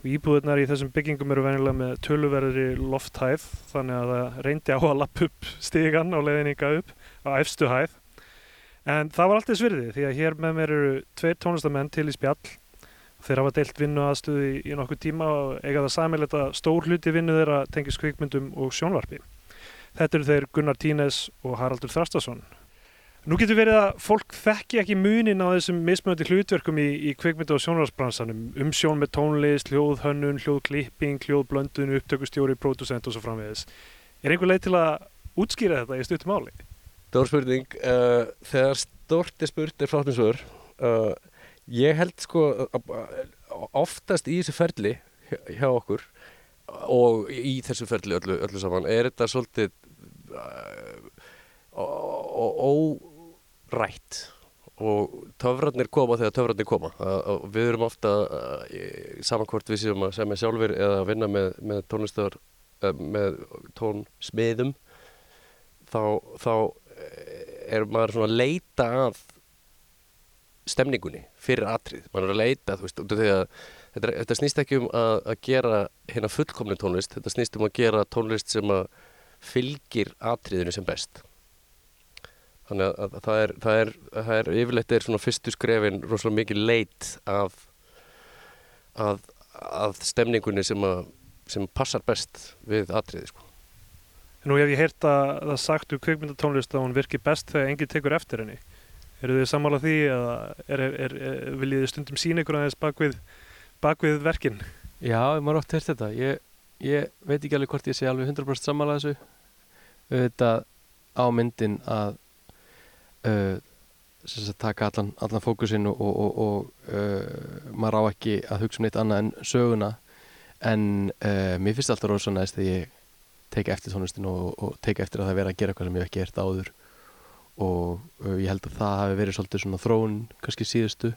[SPEAKER 18] Og íbúðunar í þessum byggingum eru venilega með töluverðri lofthæð, þannig að það reyndi á að lappa upp stígan á leiðninga upp á efstu hæð. En það var alltaf svirði, því að hér með mér eru tveir tónlistamenn til í spjall. Þeir hafa deilt vinnu aðstöði í nokkuð tíma og eiga það samilegt að stór hluti vinnu þeirra tengis kvikmyndum og sjónvarpi. Þetta eru þeir Gunnar Tínes og Haraldur Þrastason. Nú getur verið að fólk þekki ekki munin á þessum mismöndi hlutverkum í, í kvikmyndu og sjónvarsbransanum, um sjón með tónlist, hljóðhönnun, hljóðklipping, hljóðblöndun, upptökustjóri, pródusent og svo framvegis. Er einhver leið til að útskýra þetta í stuttum áli?
[SPEAKER 2] Stór spurning, uh, þegar stort er spurt er fráttminsvör, uh, ég held sko oftast í þessu ferli hjá okkur og í þessu ferli öllu, öllu saman er þetta svolítið órætt. Og töfrarnir koma þegar töfrarnir koma. Og við erum ofta samankvort við sem að semja sjálfur eða að vinna með, með tónlistar með tónsmiðum þá, þá er maður svona að leita að stemningunni fyrir atrið, maður er að leita veist, að þetta, þetta snýst ekki um að, að gera hérna fullkomni tónlist þetta snýst um að gera tónlist sem að fylgir atriðinu sem best. Þannig að, að það, er, það, er, það er yfirleitt er svona fyrstu skrefin rosalega mikið leit að að, að stemningunni sem að sem passar best við atriði sko.
[SPEAKER 18] Nú hef ég heyrt að það sagt úr kveikmyndatónlist að hún virkir best þegar enginn tekur eftir henni eru þið sammála því eða er, er, viljið þið stundum sína ykkur aðeins bak við bakvið verkin?
[SPEAKER 19] Já, maður ótt hert þetta. Ég, ég veit ekki alveg hvort ég sé alveg 100% samanlega þessu auðvitað á myndin að uh, sagt, taka allan, allan fókusin og, og, og, og uh, maður á ekki að hugsa um neitt annað en söguna. En uh, mér finnst alltaf rosa næst þegar ég teka eftir tónlistin og teka eftir að það vera að gera eitthvað sem ég ekki gert áður. Og ég held að það hafi verið svolítið svona þróun kannski síðustu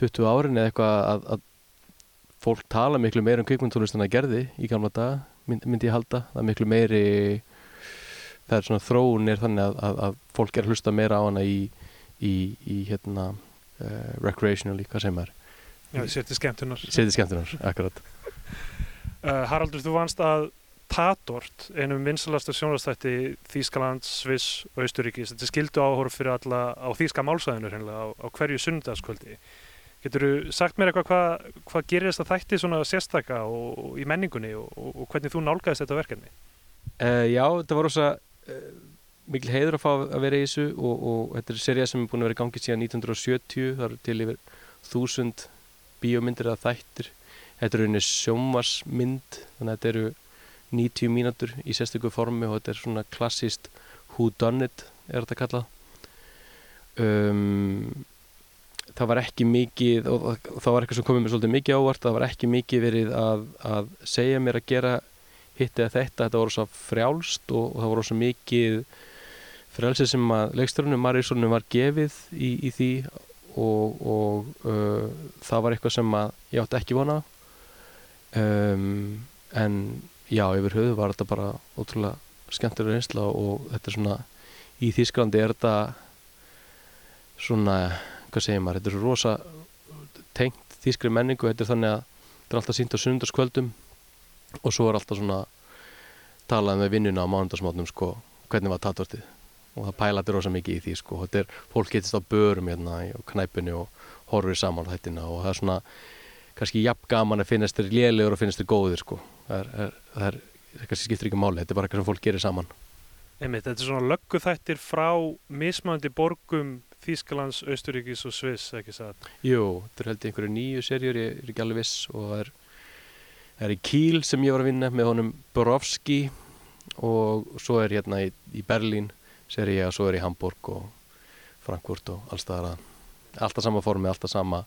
[SPEAKER 19] 20 árin eða eitthvað að, að fólk tala miklu meira um kvikmyndtónlist en það gerði í gamla daga, mynd, myndi ég halda. Það er miklu meiri það er svona þróunir þannig að, að, að fólk er að hlusta meira á hana í, í, í hérna uh, recreational í hvað sem er.
[SPEAKER 18] Já, setið skemmtunar.
[SPEAKER 19] Setið skemmtunar, akkurat.
[SPEAKER 18] Uh, *laughs* Haraldur, þú vannst að Tatort, einum vinsalasta sjónastætti Þýskaland, Sviss og Austuríkis þetta skildu áhorf fyrir alla á Þýska málsæðinu á, á hverju sunnudagskvöldi. Getur þú sagt mér eitthvað hvað hva gerir þess að þætti svona sérstaka og, og í menningunni og, og, og hvernig þú nálgæðist þetta verkefni?
[SPEAKER 19] Uh, já, þetta var ósa eh, mikil heiður að fá að vera í þessu og þetta er seria sem er búin að vera í gangi síðan 1970, það eru til yfir þúsund bíómyndir eða þættir. Þetta eru einnig sjómasmynd, þannig að þetta eru 90 mínútur í sérstöku formi og þetta er svona klassíst who done it er þetta kallað. Um, það var ekki mikið og það var eitthvað sem komið mér svolítið mikið ávart það var ekki mikið verið að, að segja mér að gera hitt eða þetta þetta voru svo frjálst og, og það voru svo mikið frjálsið sem að leikstörunum Maríssonum var gefið í, í því og, og uh, það var eitthvað sem að ég átti ekki vona um, en já, yfir höfu var þetta bara ótrúlega skemmtilega reynsla og þetta er svona í Þýsklandi er þetta svona hvað segir maður, þetta er svo rosa tengt þýskri menningu, þetta er þannig að þetta er alltaf sínt á sundarskvöldum og svo er alltaf svona talað með vinnuna á mánundarsmátnum sko, hvernig var tatvortið og það pælaði rosa mikið í því sko, þetta er, fólk getist á börum hérna og knæpunni og horfið saman á þættina og það er svona kannski jafn gaman að finnast þér lélegur og finnast þér góðir sko, það er, er, það er kannski skiptir ekki máli, þetta er bara eitthvað sem fólk gerir saman.
[SPEAKER 18] Einmitt, þetta er svona lögguþættir frá mismandi borgum Þýskalands, Austuríkis og Sviss, ekki satt?
[SPEAKER 19] Jú, þetta er held ég einhverju nýju serjur, ég er ekki alveg viss. Og það er, það er í Kíl sem ég var að vinna með honum Borovski og svo er hérna í, í Berlín serja og svo er í Hamburg og Frankfurt og alls það er alltaf sama formi, alltaf sama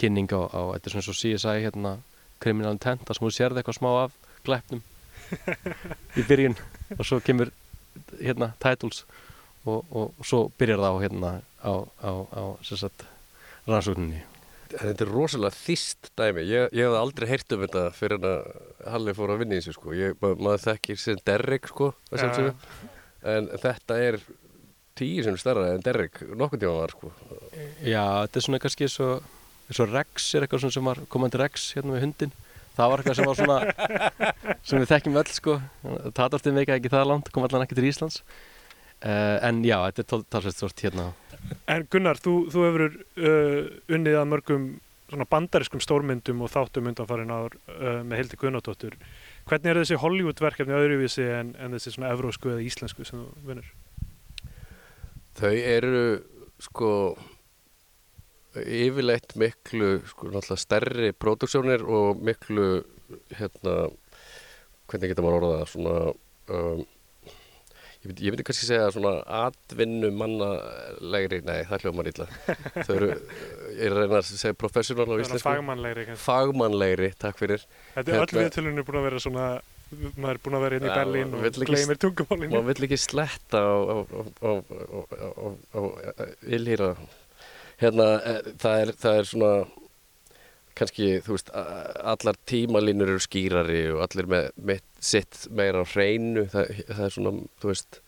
[SPEAKER 19] kynning á, á þetta er svona svo CSI hérna Criminal Intent, það sem þú sérði eitthvað smá af glæpnum *laughs* í byrjun og svo kemur hérna titles og, og, og svo byrjar það á hérna á, á, á rannsókninni
[SPEAKER 2] Þetta er rosalega þýst dæmi ég, ég hef aldrei heyrt um þetta fyrir að Halli fór að vinna í þessu sko. ég, ma maður þekkir sem Derrick sko, ja. En þetta er tíu sem stærra en Derrick nokkur tíma var sko.
[SPEAKER 19] Já, þetta er svona kannski eins og, eins og Rex er eitthvað svona sem var komandi Rex hérna með hundin það var eitthvað sem var svona *laughs* sem við þekkjum öll sko. Tatartið meika ekki það langt, kom allan ekki til Íslands. Uh, en já, þetta er talsveit stort hérna.
[SPEAKER 18] En Gunnar, þú, þú hefur uh, unnið að mörgum svona bandariskum stórmyndum og þáttum undanfarin áður uh, með Hildi Gunnardóttur hvernig er þessi Hollywood verkefni öðruvísi en, en þessi svona evrósku eða íslensku sem þú vinnur?
[SPEAKER 2] Þau eru sko yfirleitt miklu sko náttúrulega stærri próduksjónir og miklu hérna hvernig getur maður orðað svona um, ég myndi, myndi kannski segja svona atvinnu mannalegri, nei það hljóðum maður illa þau eru, ég er að reyna að segja professional á íslensku
[SPEAKER 18] fagmannlegri, kannski.
[SPEAKER 2] fagmannlegri, takk fyrir
[SPEAKER 18] Þetta er öll viðtölunni búin að vera svona maður er búin að vera inn í ja, Berlín og gleymir tungumálinu
[SPEAKER 2] maður vill ekki sletta á ylhýra hérna það er, það er svona kannski þú veist allar tímalínur eru skýrari og allir með, með sitt meira á hreinu það, það er svona þú veist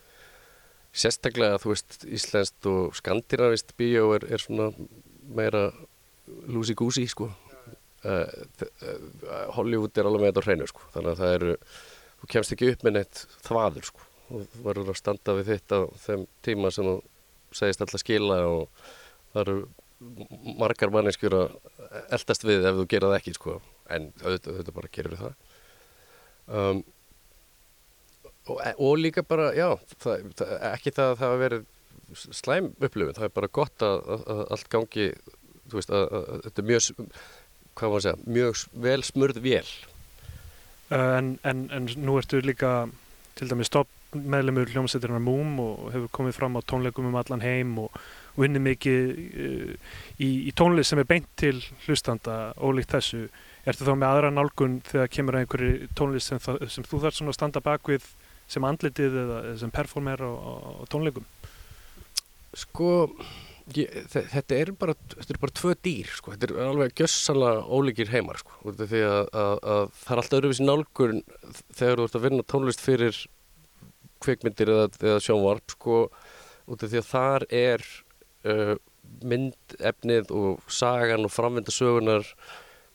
[SPEAKER 2] sérstaklega þú veist íslenskt og skandinavist bíó er, er svona meira lúsi-gúsi sko. Uh, Hollywood er alveg með þetta á hreinu sko. Þannig að það eru þú kemst ekki upp með neitt þvaður sko. Og þú verður að standa við þitt á þeim tíma sem þú segist alltaf skila og það eru margar manneskjur að eldast við ef þú gera það ekki sko. En auðvitað, auðvitað bara gerir það um, og, og líka bara já, það, það, ekki það að það hafa verið slæm upplifin, það er bara gott að, að, að allt gangi þú veist að, að þetta er mjög hvað maður segja, mjög vel smurð vél
[SPEAKER 18] en, en, en nú ertu líka til dæmis stopp meðlemur hljómsveitirna Múm og hefur komið fram á tónleikum um allan heim og unni mikið uh, í, í tónlist sem er beint til hlustanda ólíkt þessu. Ertu þá með aðra nálgun þegar kemur að einhverju tónlist sem, það, sem þú þarf svona að standa bakvið sem andlitið eða sem performer á, á, á tónleikum?
[SPEAKER 2] Sko, ég, þetta er bara, þetta er bara tvö dýr, sko. Þetta er alveg gössanlega ólíkir heimar, sko. Því að, að, að það er alltaf öðruvísi nálgun þegar þú ert að vinna tónlist fyrir kvikmyndir eða, eða sjónvarp, sko, því að þar er uh, myndefnið og sagan og framvindasögunar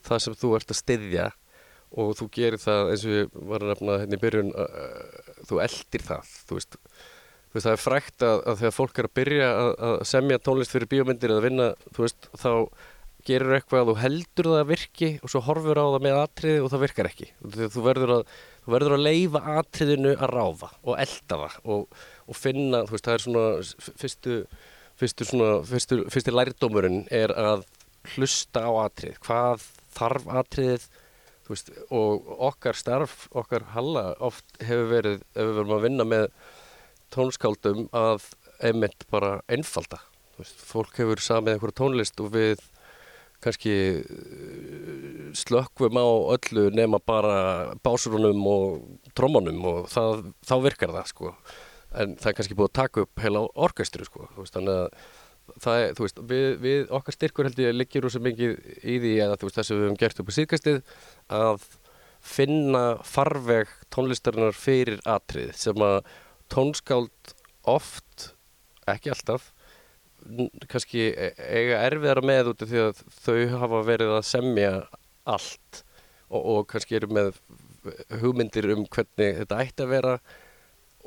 [SPEAKER 2] það sem þú ert að styðja og þú gerir það eins og ég var að nefna hérna í byrjun uh, þú eldir það þú veist, þú veist það er frækt að, að þegar fólk er að byrja að, að semja tónlist fyrir bíómyndir eða vinna þú veist þá gerir eitthvað að þú heldur það að virki og svo horfur á það með atriði og það virkar ekki. Þú verður að, þú verður að leifa atriðinu að ráða og elda það og, og finna, þú veist það er svona fyrstu fyrstu, svona, fyrstu, fyrstu lærdómurinn er að hlusta á atrið, hvað þarf atriðið veist, og okkar starf, okkar halla oft hefur verið, ef við verum að vinna með tónskáldum að einmitt bara einfalda. Veist, fólk hefur samið einhverja tónlist og við kannski slökkvum á öllu nema bara básurunum og trómanum og það, þá virkar það sko. En það er kannski búið að taka upp heila orkestru sko, veist, þannig að það er, þú veist, við, við okkar styrkur held ég liggjur úr svo mikið í því að þú veist, þess að við hefum gert upp á síðkastið að finna farveg tónlistarinnar fyrir atrið sem að tónskáld oft, ekki alltaf kannski e, eiga erfiðara með út af því að þau hafa verið að semja allt og, og kannski eru með hugmyndir um hvernig þetta ætti að vera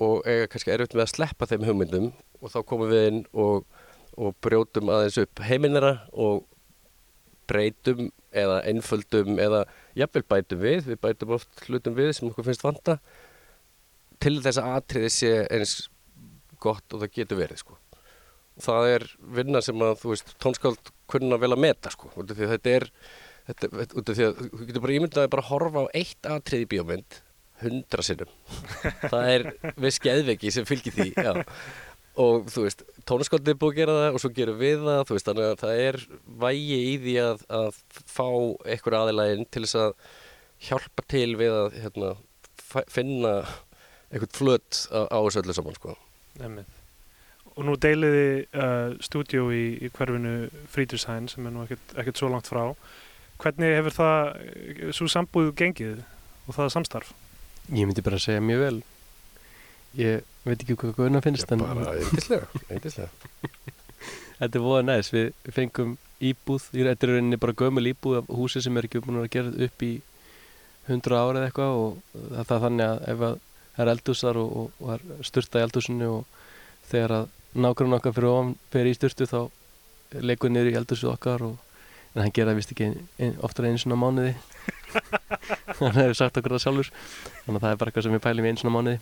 [SPEAKER 2] og eiga kannski erfitt með að sleppa þeim hugmyndum og þá komum við inn og, og brjótum aðeins upp heiminera og breytum eða einföldum eða jafnvel bætum við, við bætum oft hlutum við sem okkur finnst vanta til þess að atriði sé eins gott og það getur verið sko. það er vinna sem að þú veist tónskáld kunna vel að meta sko, út af því að þetta er þetta, út af því að þú getur bara ímyndað að bara horfa á eitt atrið í bíómynd hundra sinnum það er viss geðveki sem fylgir því já. og þú veist tónaskáldið er búið að gera það og svo gerum við það þú veist þannig að það er vægi í því að, að fá einhver aðilægin til þess að hjálpa til við að hérna, finna einhvern flött á, á þessu öllu saman sko.
[SPEAKER 18] og nú deiliði uh, stúdjó í, í hverfinu Frítursæn sem er nú ekkert, ekkert svo langt frá hvernig hefur það svo sambúðu gengið og það samstarf?
[SPEAKER 19] Ég myndi bara segja mjög vel. Ég veit ekki hvað Gunnar finnst
[SPEAKER 2] Já, bara yndislega *laughs*
[SPEAKER 19] Þetta er voða næst, við fengum íbúð, þetta er rauninni bara gömul íbúð af húsi sem er ekki búin að gera upp í 100 ára eða eitthvað og það er þannig að ef að það er eldúsar og, og, og er styrta í eldúsinu og þegar að nákvæmlega okkar fyrir ofan fyrir í styrtu þá leikur niður í eldúsu okkar og en hann gera vist ekki ein, ein, oftar einu svona mánuði. *laughs* Hann hefur sagt okkur það sjálfur. Þannig að það er bara eitthvað sem við pælum einu svona mánuði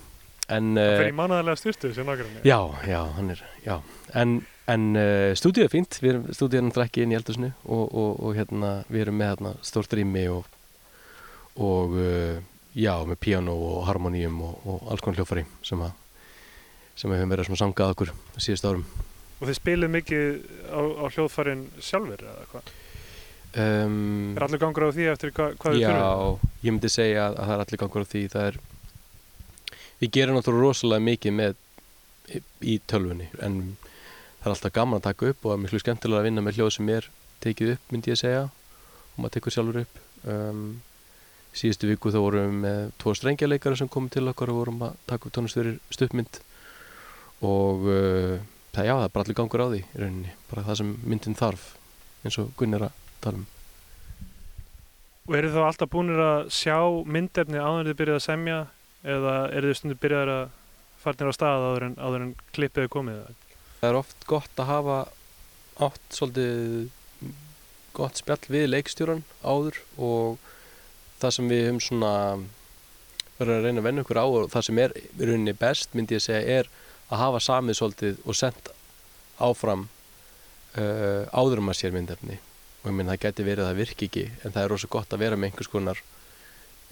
[SPEAKER 19] en,
[SPEAKER 18] Það fer
[SPEAKER 19] uh,
[SPEAKER 18] í mánaðarlega styrtu sem nákvæmlega.
[SPEAKER 19] Já, já, hann er, já. En, en uh, stúdíu er fínt, við erum, stúdíu náttúrulega ekki inn í eldhúsinu og, og, og hérna, við erum með hérna stórt rými og, og uh, já, með piano og harmoníum og, og alls konar hljófari sem að, sem að við höfum verið svona sangað okkur síðust árum.
[SPEAKER 18] Og þið spilið mikið á, á hljóðfærin sjálfur eða hvað?
[SPEAKER 19] Um,
[SPEAKER 18] Er allir gangur á því eftir hva, hvað þið
[SPEAKER 19] Já,
[SPEAKER 18] þurfum?
[SPEAKER 19] ég myndi segja að, að það er allir gangur á því það er við gerum náttúrulega rosalega mikið með í, tölvunni en það er alltaf gaman að taka upp og það er miklu skemmtilega að vinna með hljóð sem er tekið upp myndi ég segja og maður tekur sjálfur upp. Um, síðustu viku þá vorum við með tvo strengjarleikara sem komið til okkar og vorum að taka upp tónlist fyrir stuppmynd og uh, það, já, það er bara allir gangur á því í rauninni, bara það sem myndin þarf eins og Gunn er að tala um.
[SPEAKER 18] Og eru þá alltaf búinir að sjá myndefni áður en þið byrjaði að semja eða eru þið stundu byrjaðir að farnir á stað áður en, áður en klippið er komið?
[SPEAKER 19] Það er oft gott að hafa átt svolítið gott spjall við leikstjóran áður og það sem við höfum svona verið að reyna að venna okkur á og það sem er í rauninni best myndi ég segja er að hafa samið svolítið og sendt áfram uh, áður um að sér myndefni og ég minn það geti verið að það virki ekki en það er rosa gott að vera með einhvers konar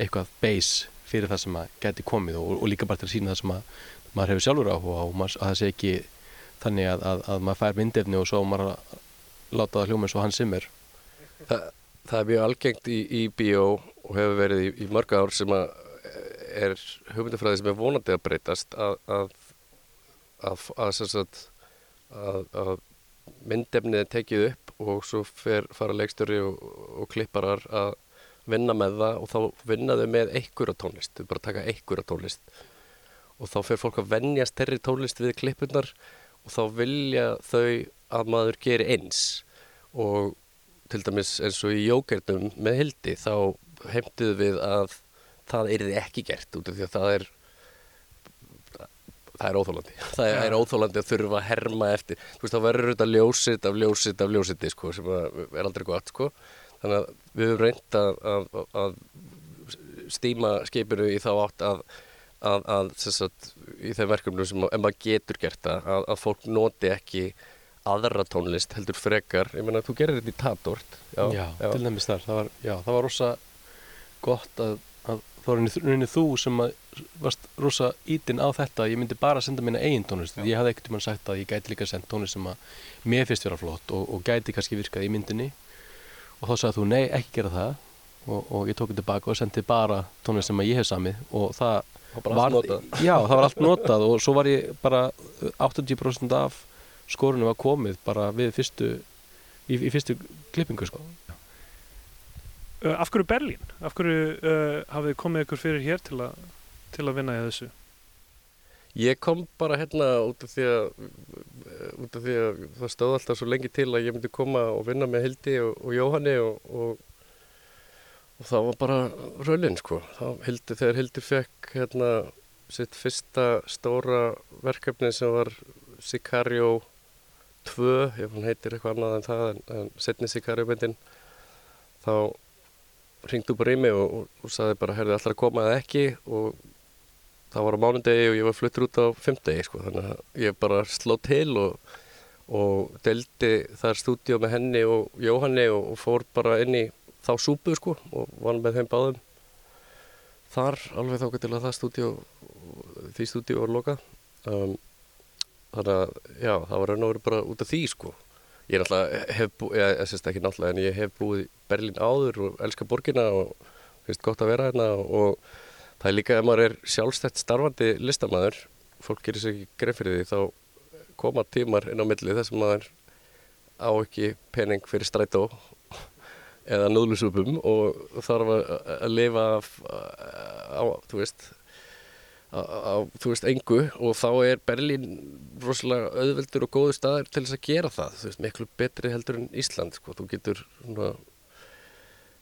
[SPEAKER 19] eitthvað base fyrir það sem að geti komið og, og líka bara til að sína það sem að maður hefur sjálfur áhuga og maður, að það sé ekki þannig að, að, að maður fær myndefni og svo maður að láta það hljóma eins og hann sem er.
[SPEAKER 2] Það, það er mjög algengt í, í bíó og hefur verið í, í mörg ár sem að er hugmyndafræði sem er vonandi að breytast að að, að myndefnið er tekið upp og svo fer, fara leikstjóri og, og klipparar að vinna með það og þá vinna þau með einhverja tónlist, þau bara taka einhverja tónlist og þá fer fólk að venjast terri tónlist við klippunar og þá vilja þau að maður geri eins. Og til dæmis eins og í jókernum með hildi þá heimtuðu við að það yrði ekki gert út af því að það er það er óþólandi *laughs* það er, er óþólandi að þurfa að herma eftir. Þú veist þá verður þetta ljósitt af ljósitt af ljósitti sko sem er aldrei gott sko þannig að við höfum reynd að, að, að stíma skipinu í þá átt að að, að sagt, í þeim verkefnum sem maður getur gert að, að fólk noti ekki aðra tónlist heldur frekar. Ég meina þú gerir þetta í tatort
[SPEAKER 19] já, já, já. til dæmis þar. Það var, já, það var rosa gott að, að þá var rauninni þú sem varst rosa ítinn á þetta. Ég myndi bara senda mína eigin tónlist. Ég hafði ekkert um hann sagt að ég gæti líka sendt tónlist sem að mér finnst vera flott og, og gæti kannski virkað í myndinni og þá sagði þú nei, ekki gera það og, og ég tók þetta tilbaka og sendi bara tónlist sem að ég hef samið og það
[SPEAKER 2] var,
[SPEAKER 19] já, það var allt notað og svo var ég bara 80% af skorunum var komið bara við fyrstu í, í fyrstu klippingu sko.
[SPEAKER 18] uh, Af hverju Berlín? Af hverju uh, hafið komið ykkur fyrir hér til, a, til að vinna í þessu?
[SPEAKER 2] Ég kom bara hérna út af því að út af því að það stóð alltaf svo lengi til að ég myndi koma og vinna með Hildi og, og Jóhanni og, og, og það var bara rölinn sko. Hildi, þegar Hildi fekk hérna sitt fyrsta stóra verkefni sem var Sicario 2, ef hann heitir eitthvað annað en það, en, en setni Sicario myndin, þá ringdu bara í mig og, saði bara, herði allar að koma eða ekki og það var á mánundegi og ég var fluttur út á fymdegi, sko, þannig að ég bara sló til og, og deldi þar stúdíu með henni og Jóhanni og fór bara inn í þá súpu, sko, og vann með þeim báðum þar alveg þáka til að það stúdíu, því stúdíu var lokað. Um, þannig að já, það var raun og verið bara út af því sko ég er náttúrulega hef búið, ég sést ekki náttúrulega en ég hef búið Berlín áður og elska borgina og finnst gott að vera hérna og það er líka ef maður er sjálfstætt starfandi listamæður fólk gerir sér ekki greið fyrir því þá koma tímar inn á milli þess að maður á ekki pening fyrir strætó eða núðlusupum og þarf að lifa á, þú veist á, á, þú veist, engu og þá er Berlín rosalega auðveldur og góður staðar til þess að gera það þú veist, miklu betri heldur en Ísland sko. þú getur svona,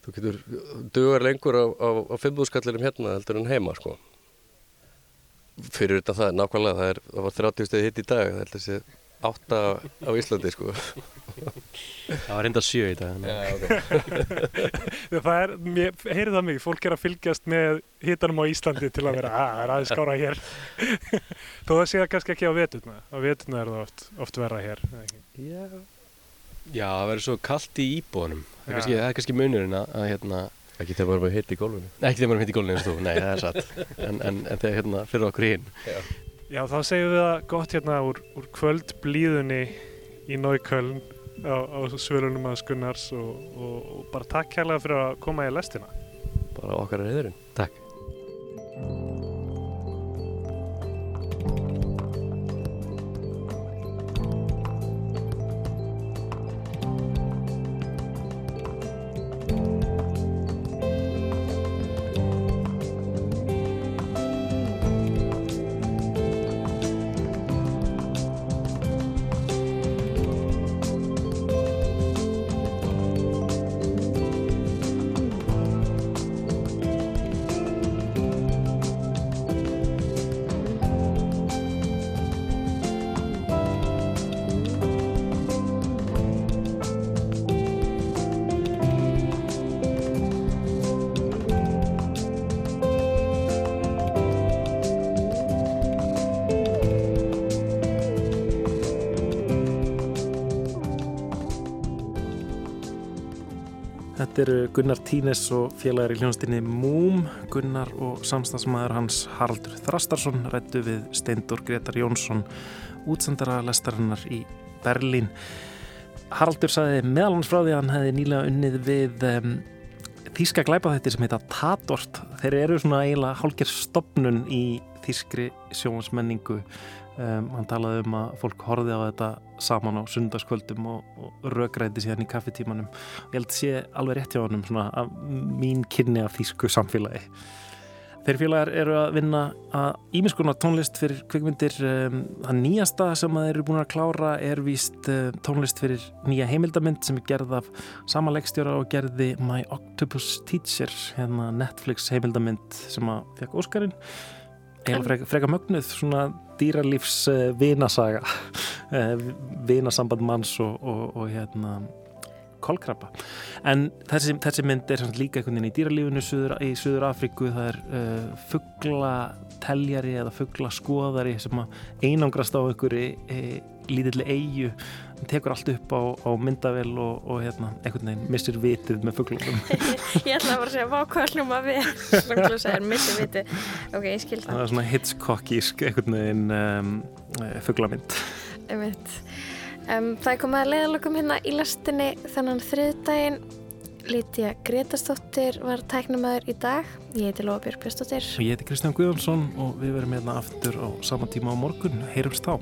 [SPEAKER 2] þú getur dögar lengur á, á, á fimmúðskallirum hérna heldur en heima sko. fyrir þetta það, nákvæmlega það, er, það var 30 stegi hitt í dag það heldur sé átta á Íslandi sko.
[SPEAKER 19] Það var reynda sjö í dag
[SPEAKER 2] Já, okay. *laughs*
[SPEAKER 18] Það er, mér, heyrið það mig, fólk er að fylgjast með hittanum á Íslandi til að vera að, það er aðeins skára hér. *laughs* Þó það sé það kannski ekki á vetuna á vetuna er það oft, oft verra hér
[SPEAKER 19] Já Já, það verður svo kallt í íbúðunum. Það er kannski, það er kannski munurinn að, að hérna
[SPEAKER 2] Ekki þegar maður er hitt í gólfinu.
[SPEAKER 19] Ekki þegar maður er hitt í gólfinu eins og þú, nei það er satt. *laughs* En, en, en þegar hérna fyrir okkur hinn.
[SPEAKER 2] Já.
[SPEAKER 18] Já, þá segjum við það gott hérna úr, úr kvöldblíðunni í Náiköln á, á svölunum að Skunnars og, og, og bara takk kærlega fyrir að koma í lestina.
[SPEAKER 2] Bara okkar er heiðurinn.
[SPEAKER 19] Takk
[SPEAKER 4] Gunnar Tínes og félagar í hljónstinni Múm, Gunnar og samstagsmaður hans Haraldur Þrastarsson rættu við Steindur Gretar Jónsson, útsendara lestarinnar í Berlín. Haraldur saði meðal hans frá því að hann hefði nýlega unnið við um, þýska glæpaþættir sem heita Tatort. Þeir eru svona eiginlega hálkir stopnun í þýskri sjónsmenningu. Um, hann talaði um að fólk horfið á þetta saman á sundarskvöldum og, og rökræði síðan í kaffetímanum og ég held að sé alveg rétt hjá svona af mín kynni af þýsku samfélagi. Þeir félagar eru að vinna að ímiskunar tónlist fyrir kvikmyndir. Um, það nýjasta sem þeir eru búin að klára er víst uh, tónlist fyrir nýja heimildamind sem er gerð af sama leikstjóra og gerði My Octopus Teacher hérna Netflix heimildamind sem að fekk Óskarinn. Eða freka, freka mögnuð svona dýralífs vinasaga uh, vinasamband manns og, og, og hérna kolkrabba. En þessi, þessi mynd er líka einhvern veginn í dýralífunu suður, í Suður Afríku það er uh, fuggla teljari eða fuggla skoðari sem einangrast á einhverju e, lítilli eigu tekur allt upp á, á myndavel og, og hérna, einhvern veginn missir vitið með fugglunum *laughs*
[SPEAKER 5] Ég ætla bara að segja, vá hvað hljóma við sem þú segir, missi viti Ok, ég skil
[SPEAKER 4] það.
[SPEAKER 5] Það
[SPEAKER 4] er svona Hitchcockísk einhvern veginn um, fugglamynd
[SPEAKER 5] Einmitt. Um, það er komið að leiðalokum hérna í lastinni þannan þriðdægin Lítja Gretastóttir var tæknumæður í dag. Ég heiti Lóa Björg Björnstóttir
[SPEAKER 4] og ég heiti Kristján Guðjónsson og við verum hérna aftur á sama tíma á morgun. Heyrumst þá